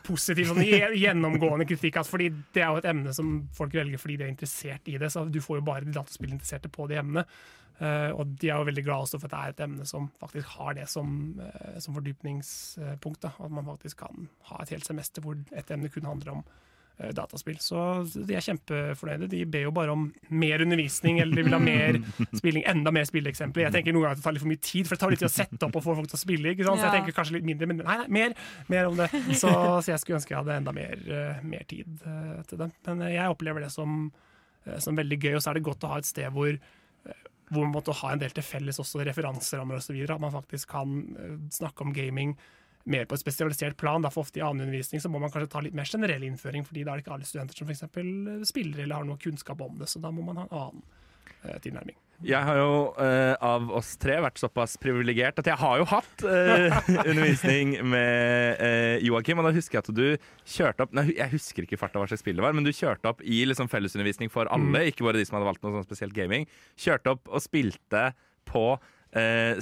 positiv sånn, gjennomgående kritikk av. Fordi det er jo et emne som folk velger fordi de er interessert i det. Så du får jo bare de dataspillinteresserte på det emnet. Eh, og de er jo veldig glad også for at det er et emne som faktisk har det som, uh, som fordypningspunkt. Da. At man faktisk kan ha et helt semester hvor et emne kun handler om uh, dataspill. Så de er kjempefornøyde. De ber jo bare om mer undervisning, eller de vil ha mer spilling, enda mer spilleeksempler. Jeg tenker noen ganger at det tar litt for mye tid, for det tar litt tid å sette opp og få folk til å spille. ikke sant? Så jeg tenker kanskje litt mindre, men nei, nei, mer, mer om det. Så, så jeg skulle ønske jeg hadde enda mer, mer tid til det. Men jeg opplever det som, som veldig gøy, og så er det godt å ha et sted hvor hvor man måtte ha en del til felles også referanserammer osv. At man faktisk kan eh, snakke om gaming mer på et spesialisert plan. Derfor ofte i annen undervisning så må man kanskje ta litt mer generell innføring, fordi da er det ikke alle studenter som f.eks. spiller eller har noe kunnskap om det. Så da må man ha en annen eh, tilnærming. Jeg har jo eh, av oss tre vært såpass privilegert at jeg har jo hatt eh, undervisning med uh, Joakim. Og da husker jeg at du kjørte opp Nei, Jeg husker ikke farta hva slags spill det var, men du kjørte opp i liksom fellesundervisning for alle, ikke bare de som hadde valgt noe sånn spesielt gaming. Kjørte opp og spilte på eh,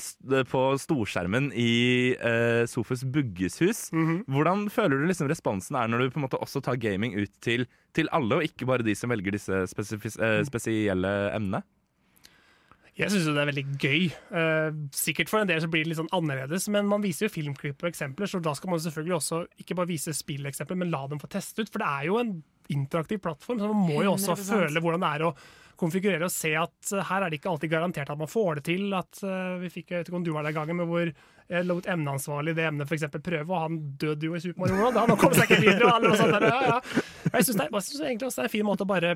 på storskjermen i uh, Sofus -hmm. Hvordan føler du liksom responsen er når du på en måte også tar gaming ut til, til alle, og ikke bare de som velger disse spesifis- eh, spesielle emnene? Jeg syns det er veldig gøy. Eh, sikkert for en del så blir det litt sånn annerledes, men man viser jo filmklipp og eksempler, så da skal man selvfølgelig også ikke bare vise spilleksempler, men la dem få teste ut. For det er jo en interaktiv plattform, så man må jo også 100%. føle hvordan det er å konfigurere og se at eh, her er det ikke alltid garantert at man får det til. At eh, vi fikk, Jeg vet ikke om du var der gangen, men hvor jeg lot emneansvarlig det emnet eksempel prøve, og han døde jo i Super Mario World. Han kom seg ikke videre. Og alle og sånt der, ja, ja. Jeg syns egentlig også det er en fin måte å bare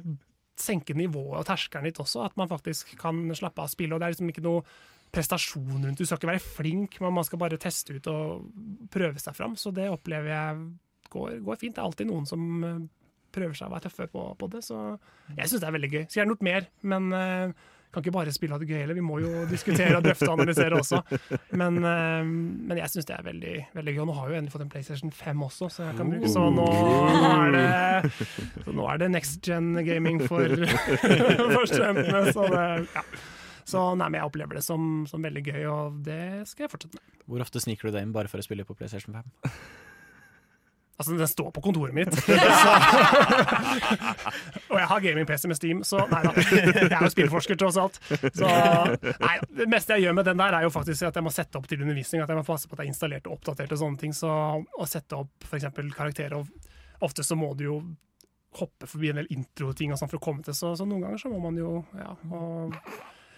senke nivået og terskelen litt også, at man faktisk kan slappe av spillet. Og det er liksom ikke noe prestasjon rundt. Du skal ikke være flink, men man skal bare teste ut og prøve seg fram. Så det opplever jeg går, går fint. Det er alltid noen som eh, prøver seg å være tøffe på, på det, så jeg syns det er veldig gøy. Skulle gjerne gjort mer, men eh, kan ikke bare spille av det gøy heller, vi må jo diskutere og drøfte og analysere også. Men, eh, men jeg syns det er veldig, veldig gøy. Og nå har jeg jo endelig fått en PlayStation 5 også, så jeg kan bruke så nå, er det nå er det next gen gaming for, for studentene. Så, det, ja. så nei, men jeg opplever det som, som veldig gøy, og det skal jeg fortsette med. Hvor ofte sniker du deg inn bare for å spille på PlayStation 5? Altså, den står på kontoret mitt. Og jeg har gaming-PC med Steam, så nei da. Jeg er jo spillforsker, tross alt. Så nei, det meste jeg gjør med den der, er jo faktisk at jeg må sette opp til undervisning. At jeg må passe på at jeg er installert og oppdatert og sånne ting. Så å sette opp f.eks. karakterer og Ofte så må du jo hoppe forbi en del introting sånn for å komme til, så, så noen ganger så må man jo ja, og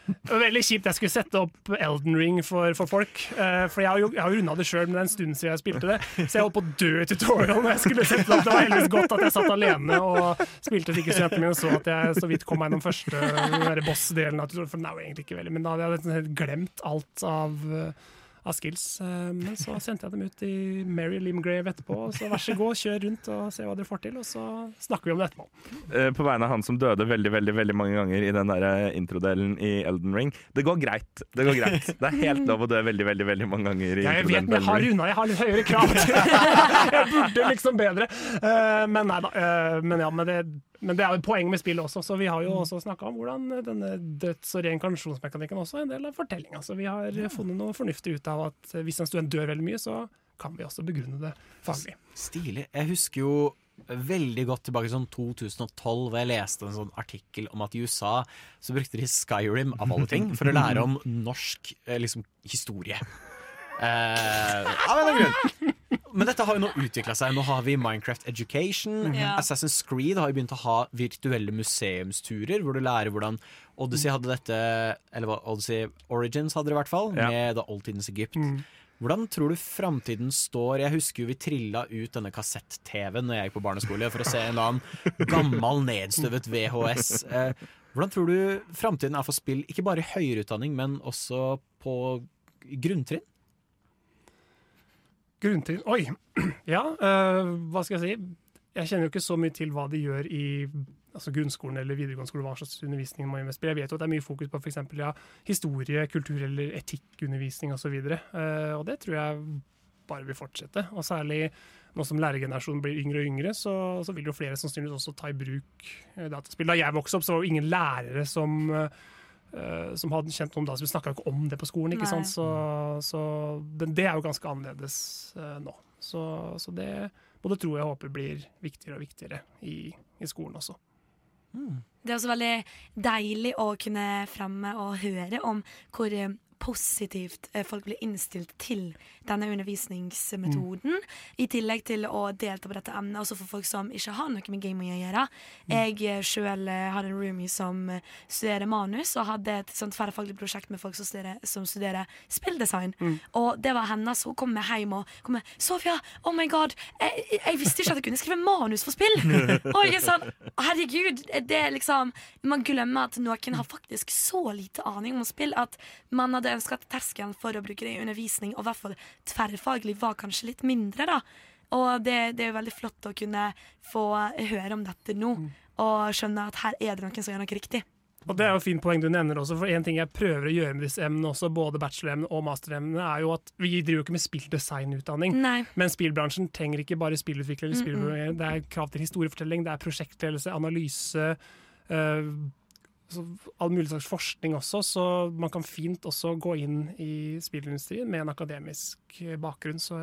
det var veldig kjipt jeg skulle sette opp Elden Ring for, for folk. Uh, for jeg har jo, jeg runda det sjøl, men det er en stund siden jeg spilte det. Så jeg holdt på å dø i tutorial når jeg skulle sette det opp. Det var heldigvis godt at jeg satt alene og spilte ikke studentene mine, så at jeg så vidt kom meg gjennom første boss-delen av tutorial. For den er jo egentlig ikke veldig, men da hadde jeg glemt alt av eh, av skills. Eh, Men så sendte jeg dem ut i Mary Limgrave etterpå. Og så vær så god, kjør rundt og se hva dere får til, og så snakker vi om det etterpå. Eh, På vegne av han som døde veldig veldig, veldig mange ganger i den der eh, introdelen i Elden Ring. Det går greit. Det går greit. Det er helt lov å dø veldig veldig, veldig mange ganger. i Jeg vet, men jeg har unna. Jeg har litt høyere krav. jeg burde liksom bedre. Men nei da. Men ja, men det, men det er jo poenget med spillet også, så vi har jo også snakka om hvordan denne døds- og reinkarnasjonsmekanikken også er en del av fortellinga. Så vi har funnet noe fornuftig ut av at hvis en student dør veldig mye, så kan vi også begrunne det faglig. Stilig. Jeg husker jo veldig godt tilbake til sånn 2012, hvor jeg leste en sånn artikkel om at i USA så brukte de Skyrim, av alle ting, for å lære om norsk eh, liksom, historie. Eh, av en eller annen grunn. Men dette har jo nå utvikla seg. Nå har vi Minecraft Education. Ja. Assassin's Creed har jo begynt å ha virtuelle museumsturer, hvor du lærer hvordan Odyssey hadde dette Eller hva, Odyssey Origins hadde det i hvert fall, Ja. med da oldtidens Egypt. Hvordan tror du framtiden står? Jeg husker jo vi trilla ut denne kassett-TV-en når jeg gikk på barneskole, for å se en eller annen gammel, nedstøvet VHS. Eh, hvordan tror du framtiden er for spill, ikke bare i høyere utdanning, men også på grunntrinn? Grunntrinn Oi! Ja, uh, hva skal jeg si? Jeg kjenner jo ikke så mye til hva de gjør i altså grunnskolen eller videregående skole, hva slags undervisning man gjør. Jeg vet jo at det er mye fokus på f.eks. Ja, historie, kultur eller etikkundervisning osv. Og, uh, og det tror jeg bare vil fortsette. Og særlig nå som lærergenerasjonen blir yngre og yngre, så, så vil jo flere sannsynligvis også ta i bruk eh, dataspill. Da jeg vokste opp, så var det ingen lærere som eh, som hadde kjent noen da. Så vi snakka ikke om det på skolen. ikke Nei. sant? Så, så det, det er jo ganske annerledes eh, nå. Så, så det både tror jeg og håper blir viktigere og viktigere i, i skolen også. Det er også veldig deilig å kunne fremme og høre om hvor eh, positivt eh, folk blir innstilt til denne undervisningsmetoden. I tillegg til å delta på dette emnet, også for folk som ikke har noe med gaming å gjøre. Jeg eh, sjøl har en roomie som eh, studerer manus, og hadde et sånt tverrfaglig prosjekt med folk som studerer, som studerer spilldesign. Og det var hennes. Hun kom med hjem og kom med 'Sofia, oh my god, jeg, jeg visste ikke at jeg kunne skrive manus for spill!' Og jeg er sånn, herregud, det er liksom Man glemmer at noen har faktisk så lite aning om spill at man hadde ønska at terskelen for å bruke det i undervisning, og i hvert fall tverrfaglig, var kanskje litt mindre, da. Og det, det er jo veldig flott å kunne få høre om dette nå, og skjønne at her er det noen som gjør noe riktig. Og Det er jo et fint poeng du nevner også, for en ting jeg prøver å gjøre med disse emnene, også, både bacheloremnene og masteremnene, er jo at vi driver jo ikke med spilldesignutdanning. Men spillbransjen trenger ikke bare spillutvikling. Mm, mm. Det er krav til historiefortelling, det er prosjektledelse, analyse, så all mulig slags forskning også, så man kan fint også gå inn i spillindustrien med en akademisk eh, bakgrunn. Så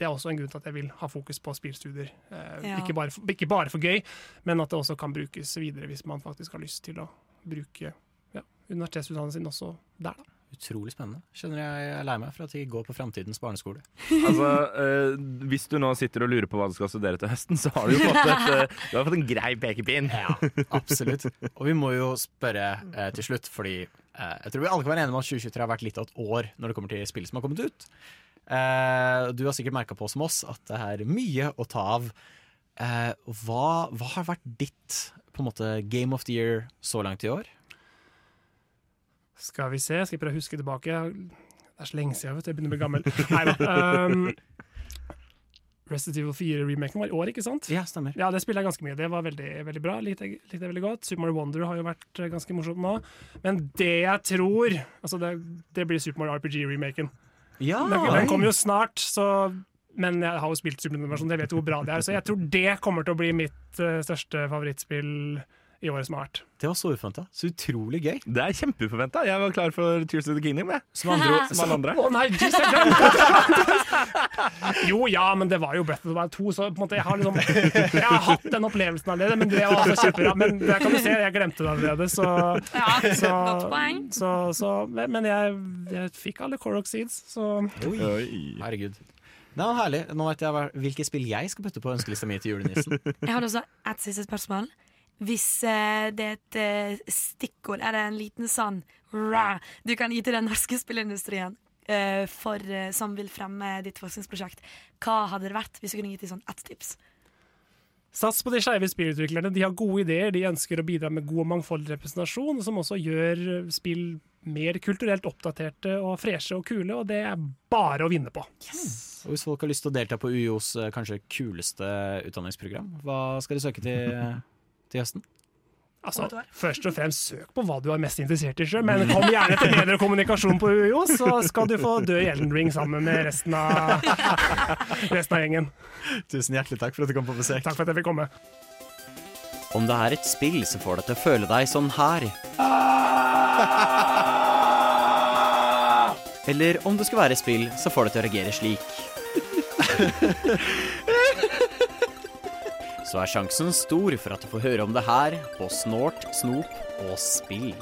det er også en grunn til at jeg vil ha fokus på spillstudier. Eh, Ja. ikke, bare for, ikke bare for gøy, men at det også kan brukes videre hvis man faktisk har lyst til å bruke ja, universitetsutdannelsen sin også der, da. Utrolig spennende. Skjønner jeg er lei meg for at jeg går på framtidens barneskole. Altså, eh, hvis du nå sitter og lurer på hva du skal studere til høsten, så har du jo fått, et, eh, du har fått en grei pekepinn. Ja, absolutt. Og vi må jo spørre eh, til slutt, fordi eh, jeg tror vi alle kan være enige om at 2023 har vært litt av et år når det kommer til spill som har kommet ut. Eh, du har sikkert merka på som oss at det er mye å ta av. Eh, hva, hva har vært ditt på en måte, game of the year så langt i år? Skal vi se, skal jeg prøve å huske tilbake. Det er så lenge siden, vet du. Jeg begynner å bli gammel. Neida. Um, Resident Evil 4-remaken var i år, ikke sant? Ja, stemmer. Ja, det spiller jeg ganske mye. Det var veldig, veldig bra. Likte jeg, likte jeg veldig godt. Super Mario Wonder har jo vært eh, ganske morsomt nå. Men det jeg tror Altså, det, det blir Super Mario RPG-remaken. Ja, Den, den kommer jo snart, så men jeg har jo spilt Super Nintendo-versjonen, jeg vet jo hvor bra det er. Så jeg tror det kommer til å bli mitt uh, største favorittspill i året som har vært. Det var så uforventa. Så utrolig gøy. Det er kjempeuforventa. Jeg var klar for Tears of the Kingdom. Jeg. Som andre, Som alle andre. Å nei, jeez, jeg glemte Jo ja, men det var jo Breath of the Wild 2, så på en måte jeg har liksom Jeg har hatt den opplevelsen allerede, men det var altså kjempebra. Men det kan du se, jeg glemte det allerede, så, Ja, så, så, så Men jeg, jeg fikk alle Korok Seeds, så Herregud. Det var herlig. Nå vet jeg hvilke spill jeg skal putte på ønskelista mi til julenissen. Jeg har også et siste spørsmål. Hvis eh, det er et eh, stikkord, er det en liten sånn rah, du kan gi til den norske spillindustrien eh, for, som vil fremme ditt forskningsprosjekt, hva hadde det vært hvis du kunne gitt dem sånn ett tips? Sats på de skeive spillutviklerne. De har gode ideer, de ønsker å bidra med god og mangfoldig representasjon, som også gjør spill mer kulturelt oppdaterte og freshe og kule, og det er bare å vinne på. Og hvis folk har lyst til å delta på UiOs kanskje kuleste utdanningsprogram, hva skal de søke til, til høsten? Altså, først og fremst søk på hva du er mest interessert i sjøl, men kom gjerne til bedre kommunikasjon på UiO, så skal du få dø i Elden Ring sammen med resten av, resten av gjengen. Tusen hjertelig takk for at du kom på besøk. Takk for at jeg fikk komme. Om det er et spill som får deg til å føle deg sånn her Eller om det skal være et spill som får deg til å reagere slik. Så er sjansen stor for at du får høre om det her på Snort, Snop og Spill.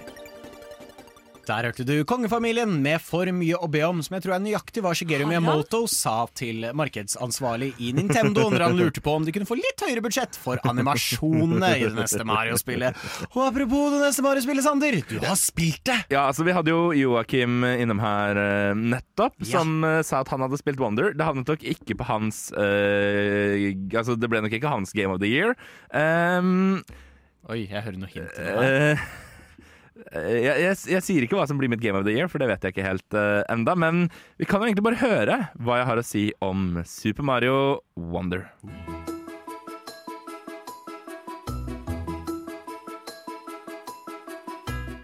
Der hørte du kongefamilien med For mye å be om, som jeg tror er nøyaktig hva Shigeru Miyamoto sa til markedsansvarlig i Nintendo når han lurte på om de kunne få litt høyere budsjett for animasjonene i det neste Mario-spillet. Og apropos det neste Mario-spillet, Sander, du har spilt det! Ja, altså Vi hadde jo Joakim innom her uh, nettopp, Ja. som uh, sa at han hadde spilt Wonder. Det havnet nok ikke på hans uh, Altså, det ble nok ikke hans Game of the Year. Um, Oi, jeg hører noe hint. Eh, jeg, jeg, jeg sier ikke hva som blir mitt Game of the Year, for det vet jeg ikke helt uh, enda Men vi kan jo egentlig bare høre hva jeg har å si om Super Mario Wonder.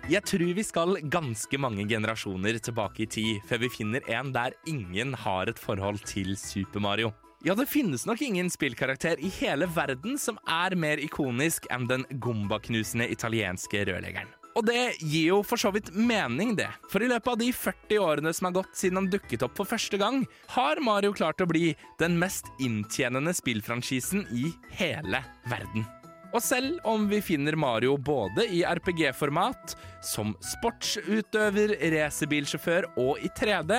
Jeg tror vi skal ganske mange generasjoner tilbake i tid før vi finner en der ingen har et forhold til Super Mario. Ja, det finnes nok ingen spillkarakter i hele verden som er mer ikonisk enn den gombaknusende italienske rørleggeren. Og det gir jo for så vidt mening, det. For i løpet av de 40 årene som har gått siden han dukket opp for første gang, har Mario klart å bli den mest inntjenende spillfranchisen i hele verden. Og selv om vi finner Mario både i RPG-format, som sportsutøver, racerbilsjåfør og i 3D,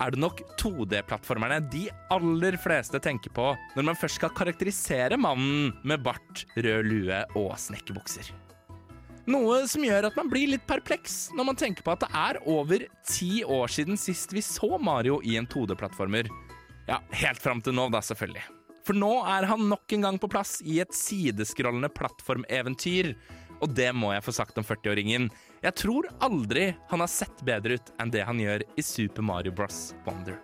er det nok 2D-plattformerne de aller fleste tenker på når man først skal karakterisere mannen med bart, rød lue og snekkerbukser. Noe som gjør at man blir litt perpleks når man tenker på at det er over ti år siden sist vi så Mario i en 2D-plattformer. Ja, helt fram til nå, da, selvfølgelig. For nå er han nok en gang på plass i et sideskrollende plattformeventyr. Og det må jeg få sagt om 40-åringen. Jeg tror aldri han har sett bedre ut enn det han gjør i Super Mario Bros. Wonder.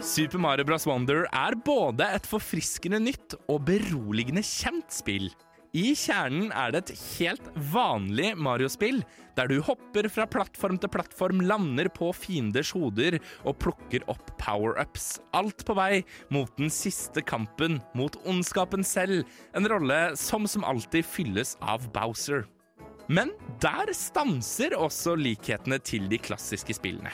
Super Mario Bros. Wonder er både et forfriskende nytt og beroligende kjent spill. I kjernen er det et helt vanlig Mario-spill, der du hopper fra plattform til plattform, lander på fienders hoder og plukker opp power-ups. Alt på vei mot den siste kampen mot ondskapen selv, en rolle som som alltid fylles av Bowser. Men der stanser også likhetene til de klassiske spillene.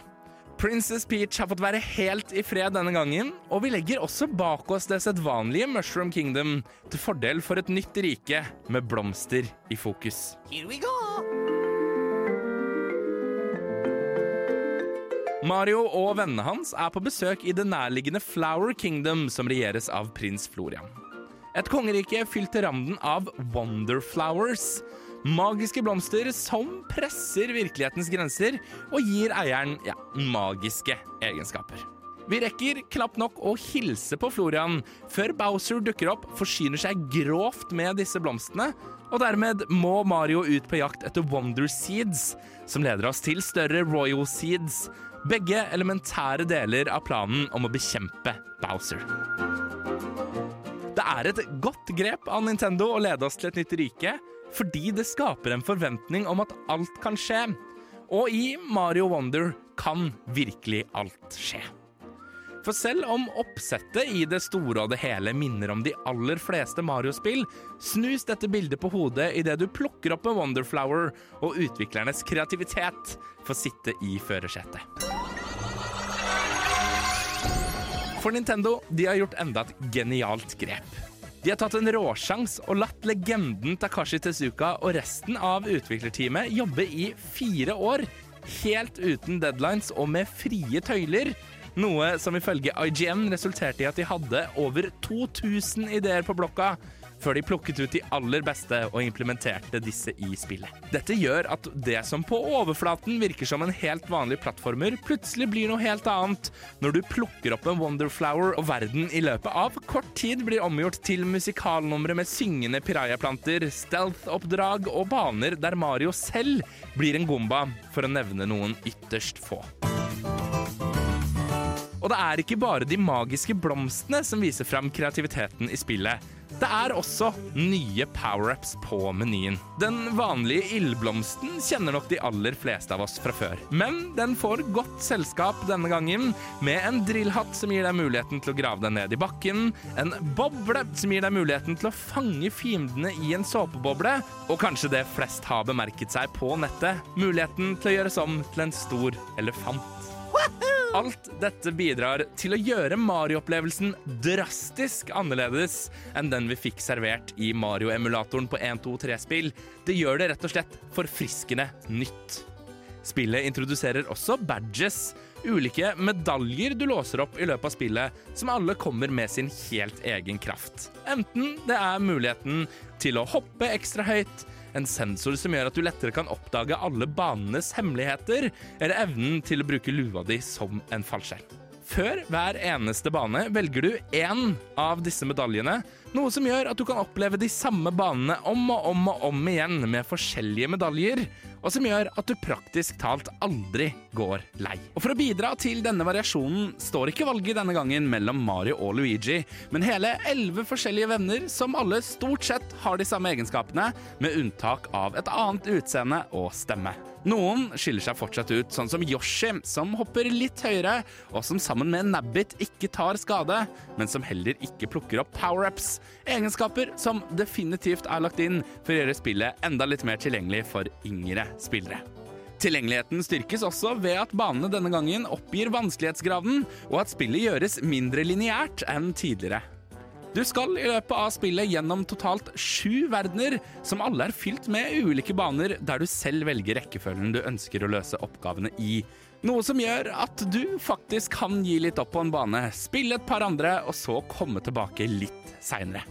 Princess Peach har fått være helt i fred denne gangen, og vi legger også bak oss det sedvanlige Mushroom Kingdom til fordel for et nytt rike med blomster i fokus. Here we go! Mario og vennene hans er på besøk i det nærliggende Flower Kingdom, som regjeres av prins Florian. Et kongerike fylt til randen av Wonderflowers. Magiske blomster som presser virkelighetens grenser og gir eieren ja, magiske egenskaper. Vi rekker knapt nok å hilse på Florian før Bowser dukker opp, forsyner seg grovt med disse blomstene, og dermed må Mario ut på jakt etter Wonder Seeds, som leder oss til større Royal Seeds. Begge elementære deler av planen om å bekjempe Bowser. Det er et godt grep av Nintendo å lede oss til et nytt rike, fordi det skaper en forventning om at alt kan skje. Og i Mario Wonder kan virkelig alt skje. For selv om oppsettet i det store og det hele minner om de aller fleste Mario-spill, snus dette bildet på hodet idet du plukker opp en Wonderflower, og utviklernes kreativitet får sitte i førersetet. For Nintendo de har gjort enda et genialt grep. De har tatt en råsjans og latt legenden Takashi Tezuka og resten av utviklerteamet jobbe i fire år, helt uten deadlines og med frie tøyler. Noe som ifølge IGN resulterte i at de hadde over 2000 ideer på blokka, før de plukket ut de aller beste og implementerte disse i spillet. Dette gjør at det som på overflaten virker som en helt vanlig plattformer, plutselig blir noe helt annet når du plukker opp en Wonderflower og verden i løpet av kort tid blir omgjort til musikalnumre med syngende pirayaplanter, stealth-oppdrag og baner der Mario selv blir en gomba, for å nevne noen ytterst få. Og det er ikke bare de magiske blomstene som viser fram kreativiteten i spillet. Det er også nye power-ups på menyen. Den vanlige ildblomsten kjenner nok de aller fleste av oss fra før. Men den får godt selskap denne gangen, med en drillhatt som gir deg muligheten til å grave deg ned i bakken, en boble som gir deg muligheten til å fange fiendene i en såpeboble, og kanskje det flest har bemerket seg på nettet, muligheten til å gjøres om til en stor elefant. Alt dette bidrar til å gjøre Mario-opplevelsen drastisk annerledes enn den vi fikk servert i Mario-emulatoren på 1-2-3-spill. Det gjør det rett og slett forfriskende nytt. Spillet introduserer også badges, ulike medaljer du låser opp i løpet av spillet, som alle kommer med sin helt egen kraft. Enten det er muligheten til å hoppe ekstra høyt, en sensor som gjør at du lettere kan oppdage alle banenes hemmeligheter, eller evnen til å bruke lua di som en fallskjerm. Før hver eneste bane velger du én av disse medaljene, noe som gjør at du kan oppleve de samme banene om og om og om igjen med forskjellige medaljer, og som gjør at du praktisk talt aldri går lei. Og For å bidra til denne variasjonen står ikke valget denne gangen mellom Mario og Luigi, men hele elleve forskjellige venner som alle stort sett har de samme egenskapene, med unntak av et annet utseende og stemme. Noen skiller seg fortsatt ut, sånn som Yoshi, som hopper litt høyere, og som sammen med Nabbit ikke tar skade, men som heller ikke plukker opp power-ups. Egenskaper som definitivt er lagt inn for å gjøre spillet enda litt mer tilgjengelig for yngre spillere. Tilgjengeligheten styrkes også ved at banene denne gangen oppgir vanskelighetsgraden, og at spillet gjøres mindre lineært enn tidligere. Du skal i løpet av spillet gjennom totalt sju verdener, som alle er fylt med ulike baner der du selv velger rekkefølgen du ønsker å løse oppgavene i. Noe som gjør at du faktisk kan gi litt opp på en bane, spille et par andre, og så komme tilbake litt seinere.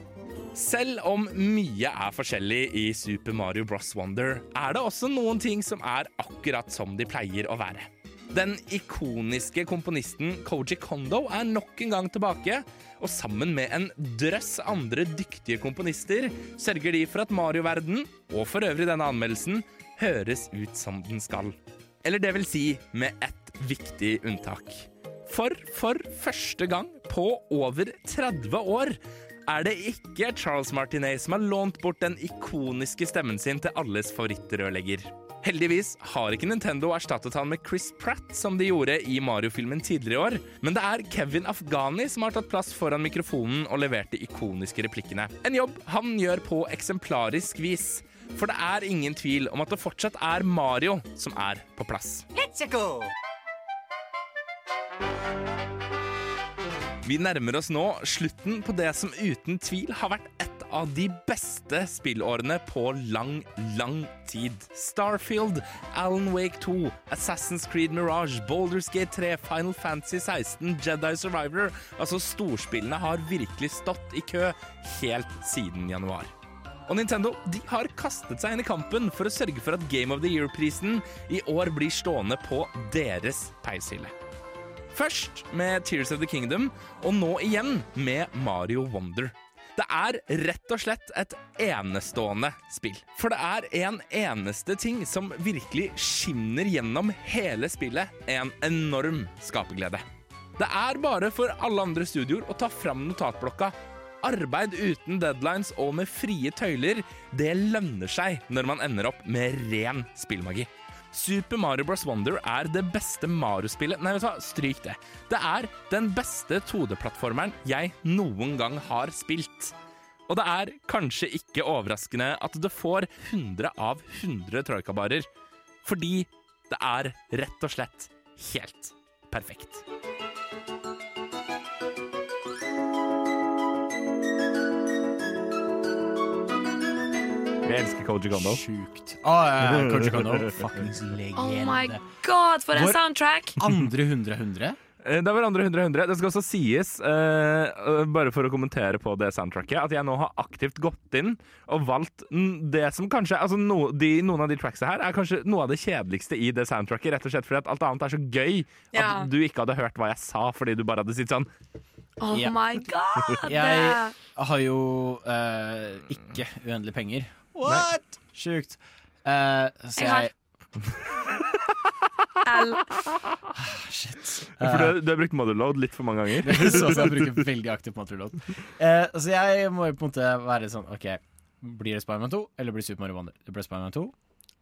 Selv om mye er forskjellig i Super Mario Bros. Wonder, er det også noen ting som er akkurat som de pleier å være. Den ikoniske komponisten Koji Kondo er nok en gang tilbake, og sammen med en drøss andre dyktige komponister sørger de for at Mario-verden, og for øvrig denne anmeldelsen, høres ut som den skal. Eller det vil si med ett viktig unntak. For for første gang på over 30 år er det ikke Charles Martinet som har lånt bort den ikoniske stemmen sin til alles favorittrørlegger. Heldigvis har ikke Nintendo erstattet han med Chris Pratt, som de gjorde i Mario-filmen tidligere i år, men det er Kevin Afghani som har tatt plass foran mikrofonen og levert de ikoniske replikkene. En jobb han gjør på eksemplarisk vis. For det er ingen tvil om at det fortsatt er Mario som er på plass. Let's go! Vi nærmer oss nå slutten på det som uten tvil har vært et av de beste spillårene på lang, lang tid. Starfield, Alan Wake 2, Assassin's Creed Mirage, Boulders Gate 3, Final Fantasy 16, Jedi Survivor. Altså, storspillene har virkelig stått i kø helt siden januar. Og Nintendo de har kastet seg inn i kampen for å sørge for at Game of the Year-prisen i år blir stående på deres peishylle. Først med Tears of the Kingdom, og nå igjen med Mario Wonder. Det er rett og slett et enestående spill. For det er en eneste ting som virkelig skinner gjennom hele spillet. En enorm skaperglede. Det er bare for alle andre studioer å ta fram notatblokka. Arbeid uten deadlines og med frie tøyler, det lønner seg når man ender opp med ren spillmagi. Super Mario Bros. Wonder er det beste Mario-spillet Nei, vet du hva, stryk det. Det er den beste 2D-plattformeren jeg noen gang har spilt. Og det er kanskje ikke overraskende at det får 100 av 100 troikabarer. Fordi det er rett og slett helt perfekt. Jeg elsker Koji Kondo. Sjukt. Ah, ja, Koji Kondo. Fuckings legende. Oh my god, for en Vår soundtrack! Andre 100 100? Eh, Det var andre 100 100. Det skal også sies, eh, eh, bare for å kommentere på det soundtracket, at jeg nå har aktivt gått inn og valgt det som kanskje altså no, de, Noen av de tracksa her er kanskje noe av det kjedeligste i det soundtracket, rett og slett fordi at alt annet er så gøy Ja. at du ikke hadde hørt hva jeg sa fordi du bare hadde sittet sånn. Oh yeah. my god! Jeg har jo uh, ikke uendelig penger. What? Sjukt. Uh, så Jeg har- jeg L. Shit. For du, du har brukt Motherload litt for mange ganger. At jeg bruker veldig aktivt motherload. Uh, så jeg må jo på en måte være sånn OK, blir det Spiderman 2 eller blir det Super Mario Wonder? Det ble Spiderman 2,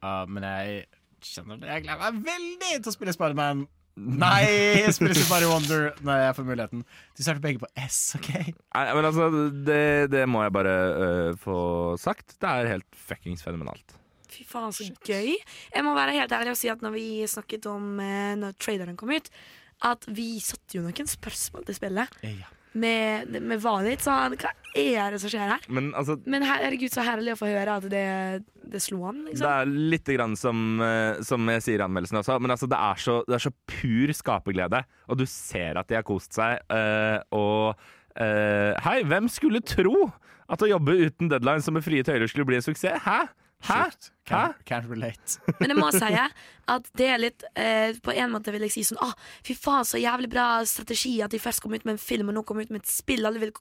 uh, men jeg kjenner det. Jeg gleder meg veldig til å spille Spiderman. Nei, jeg spiller bare Mario Wonder når jeg får muligheten. De starter begge på S, OK? Nei, men altså, det, det må jeg bare uh, få sagt. Det er helt fuckings fenomenalt. Fy faen, så gøy. Jeg må være helt ærlig og si at når vi snakket om uh, Når traderen kom ut, at vi satte jo noen spørsmål til spillet. Ja. Med, med var Så sånn Hva er det som skjer her? Men altså, Men herregud, så herlig å få høre at det, det slo an, Det liksom. er litt grann som, eh, som jeg sier i anmeldelsen også, men altså, det, er så, det er så pur skaperglede, og du ser at de har kost seg. Øh, og øh, hei, hvem skulle tro at å jobbe uten deadline som med frie tøyler skulle bli en suksess? Hæ? Hæ? Can't, can't relate. Men jeg må si at det er litt eh, På en måte vil jeg si sånn Å, fy faen, så jævlig bra strategi at de først kom ut med en film, og nå kom ut med et spill. Alle vil,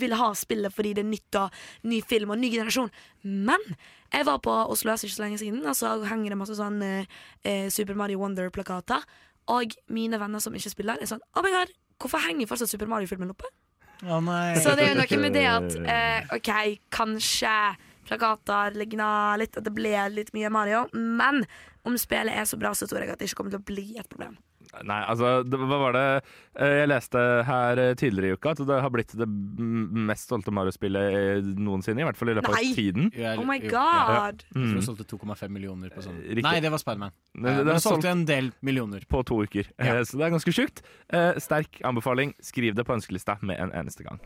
vil ha spillet fordi det er nytt og ny film og ny generasjon. Men jeg var på Oslo S ikke så lenge siden, og så henger det masse sånn eh, eh, Super Mario Wonder-plakater. Og mine venner som ikke spiller, er sånn Oh my god, hvorfor henger fortsatt Super Mario-filmen oppe? Oh. Så det er jo noe med det at eh, OK, kanskje plakater ligna litt, at det ble litt mye Mario, men om spillet er så bra, så tror jeg at det ikke kommer til å bli et problem. Nei, altså, det, hva var det eh, Jeg leste her eh, tidligere i uka at det har blitt det mest stolte Mario-spillet eh, noensinne, i hvert fall i løpet Nei! av tiden. Nei! Oh my god! Jeg tror Mm. jeg solgte 2,5 millioner på sånn. Riktig. Nei, det var Spiderman. Det- det solgte en del millioner. På to uker. Ja. Så det er ganske sjukt. Eh, sterk anbefaling. Skriv det på ønskelista med en eneste gang.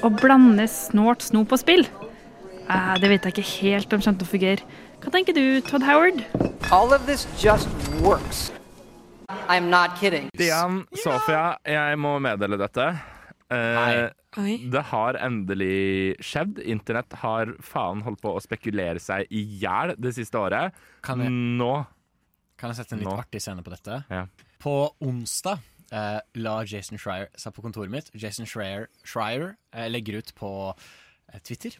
Å blande snort, snop og spill? Eh, det vet jeg ikke helt om kommer til å fungere. Hva tenker du, Todd Howard? All of this just works. I'm not kidding. Stian, Sofia, jeg må meddele dette. Eh, det har endelig skjedd. Internett har faen holdt på å spekulere seg i hjel det siste året. Kan jeg- Nå Kan jeg sette en litt Nå. artig scene på dette? Ja. På onsdag eh, la Jason Schreier seg på kontoret mitt. Jason Schreier, Schreier uh, legger ut på uh, Twitter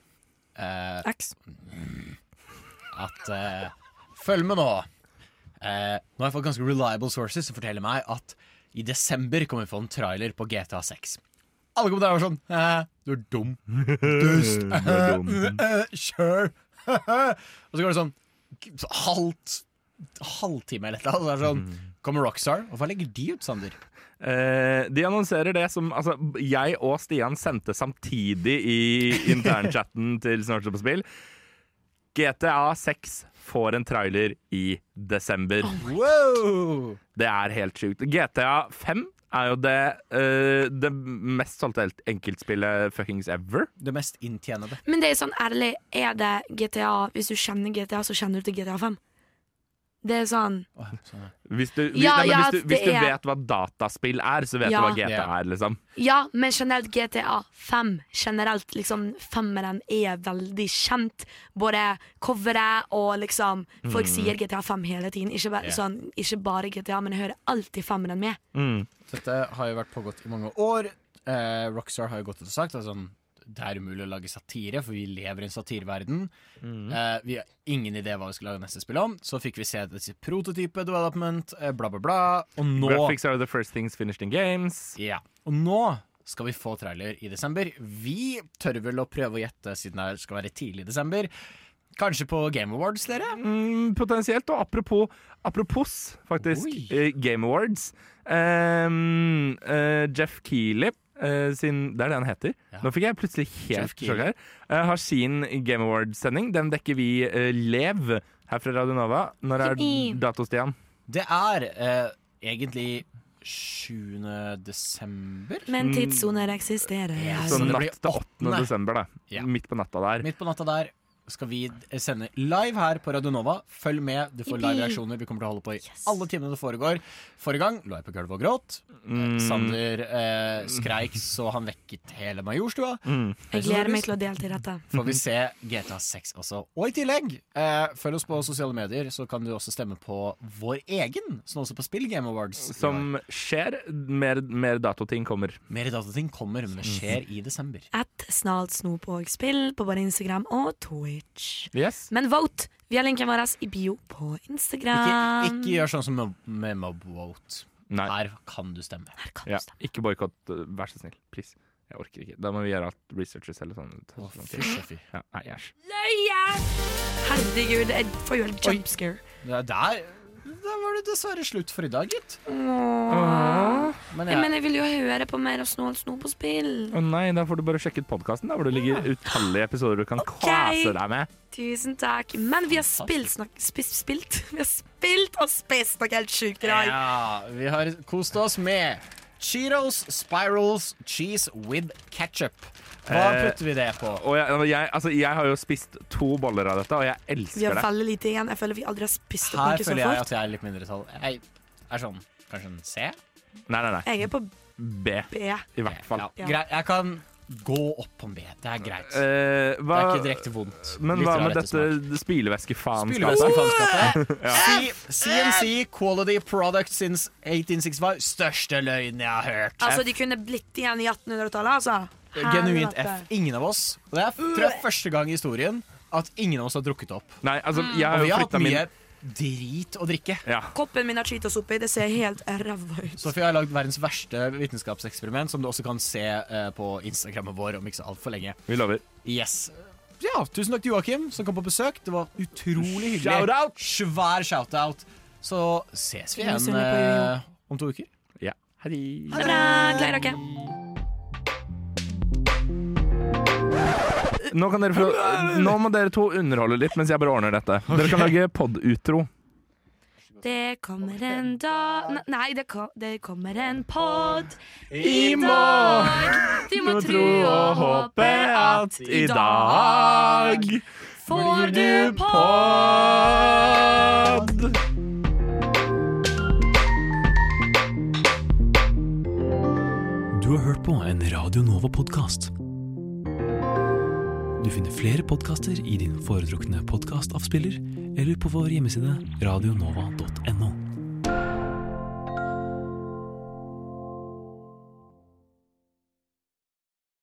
eh, X. at eh, Følg med nå! Eh, nå har jeg fått ganske reliable sources som forteller meg at i desember kommer vi få en trailer på GTA 6. Alle kommentarer var sånn eh, Du er dum. Dust. Eh, og så går det sånn halvt halvtime eller noe. Så er det sånn, kommer Rockstar. Og hva legger de ut, Sander? Eh, de annonserer det som altså, jeg og Stian sendte samtidig i internchatten til Snart på spill. GTA 6 får en trailer i desember. Wow! Det er helt sjukt. GTA 5 er jo det, uh, det mest solgte enkeltspillet fuckings ever. Det mest inntjenede. Men det er sånn ærlig, er det GTA Hvis du kjenner GTA, så kjenner du til GTA 5. Det er sånn Hvis du, hvis, Ja, nei, ja, hvis, du, hvis du er- vet hva dataspill er, så vet Ja. du hva GTA er, liksom. Ja, men generelt GTA 5 Generelt liksom Femmeren er veldig kjent Både coveret og liksom Folk Mm. sier GTA 5 hele tiden Ikke bare, yeah. sånn, ikke bare GTA Men jeg hører alltid femmeren med Mm. Dette har jo vært pågått i mange år. Eh, Rockstar har jo gått ut og sagt at sånn, det er umulig å lage satire, for vi lever i en satireverden. Mm. Eh, vi har ingen idé hva vi skal lage neste spill om. Så fikk vi se disse prototype development, eh, bla, bla, bla. Og nå Graphics are the first things finished in games. Ja. Og nå skal vi få trailer i desember. Vi tør vel å prøve å gjette, siden det skal være tidlig i desember. Kanskje på Game Awards, dere? Mm, potensielt. Og apropos, apropos faktisk, Oi. Game Awards. Um, uh, Jeff Keeley eh, sin Det er det han heter. Nå fikk jeg plutselig helt sjokk her. Uh, har sin Game Awards-sending. Den dekker vi uh, Lev her fra Radio Nova. Når er dato, Stian? Det er egentlig 7. desember. Men tidssoner eksisterer. Så Så det natt til 8. desember, da. Ja. Midt på natta der. Midt på natta der skal vi sende live her på Radio Nova. Følg med, du får live-reaksjoner. Vi kommer til å holde på i alle timene det foregår. Forrige gang lå jeg på gulvet og gråt. Mm. Sander eh, skreik så han vekket hele Majorstua. Mm. Jeg gleder meg til å delta i dette. Får vi se GTA 6 også. Og i tillegg, eh, følg oss på sosiale medier, så kan du også stemme på vår egen, som også på Spill Game Awards. Som skjer. Mer, mer datoting kommer. Mer datating kommer, men det skjer i desember. Et snart snop og spill på både Instagram og Twitch. Yes. Men vote! Vi har linken vår i bio på Instagram. ikke gjør sånn som med, Mobvote. Nei. Her kan du stemme. Ja, ikke boikott, uh, vær så snill. Please. Jeg orker ikke. Da må vi gjøre alt researchet selv. Sånn. Oh. Ja, nei, æsj. Løye! Herregud, jeg får jo en jumpscare. Det er der, der var det dessverre slutt for i dag, gitt. Åh. Men Men, jeg- jeg vil jo høre på mer av Snål snop på spill. Å nei, da får du bare sjekke ut podkasten, hvor det ligger utallige episoder du kan kvase deg med. Tusen takk. Men vi har spilt, snak, spist, spilt. Vi har spilt og spist noe helt sjukt i dag. Ja, vi har kost oss med Cheetos Spirals Cheese with Ketchup. Hva Eh, putter vi det på? Og jeg, jeg, altså, jeg har jo spist to boller av dette, og jeg elsker det. Vi har fallet veldig lite igjen. Jeg føler vi aldri har spist opp Her noe så fort. Her føler jeg at jeg er litt mindretall. Jeg er sånn kanskje en C? Nei, nei, nei. Jeg er på B. B. I hvert fall. Ja. Greit, jeg kan gå opp på en B. Det er greit. Eh, hva, Det er ikke direkte vondt. Men hva med dette spylevæskefaenskapet? Ja. CNC Quality Product since 1865. Største løgnen jeg har hørt. Altså, de kunne blitt igjen i 1800-tallet, altså. Genuint F. Ingen av oss. Og det er tror jeg første gang i historien at ingen av oss har drukket opp. Nei, altså, jeg har Og vi jo har hatt flytta min mye drit å drikke. ja. Koppen min har Cheetos oppi. Det ser helt ræva ut. Sofie har lagd verdens verste vitenskapseksperiment, som du også kan se eh, på Instagrammen vår om ikke så altfor lenge. Vi lover. Yes. Ja, tusen takk til Joakim som kom på besøk. Det var utrolig hyggelig. Shout-out! Svær shout-out. Så ses vi Jeg er igjen misunnelig på eh, om to uker. Ja. Ha det. Ha det bra. Gleder dere. Nå, kan dere få, nå må dere to underholde litt mens jeg bare ordner dette. Dere kan lage pod-utro. Det kommer en dag Nei, det, kom, det kommer en pod I morgen. Du må tro og håpe at i dag får du pod. Du har hørt på en Radio Nova-podkast. Du finner flere podkaster i din foretrukne podkastavspiller eller på vår hjemmeside radionova.no.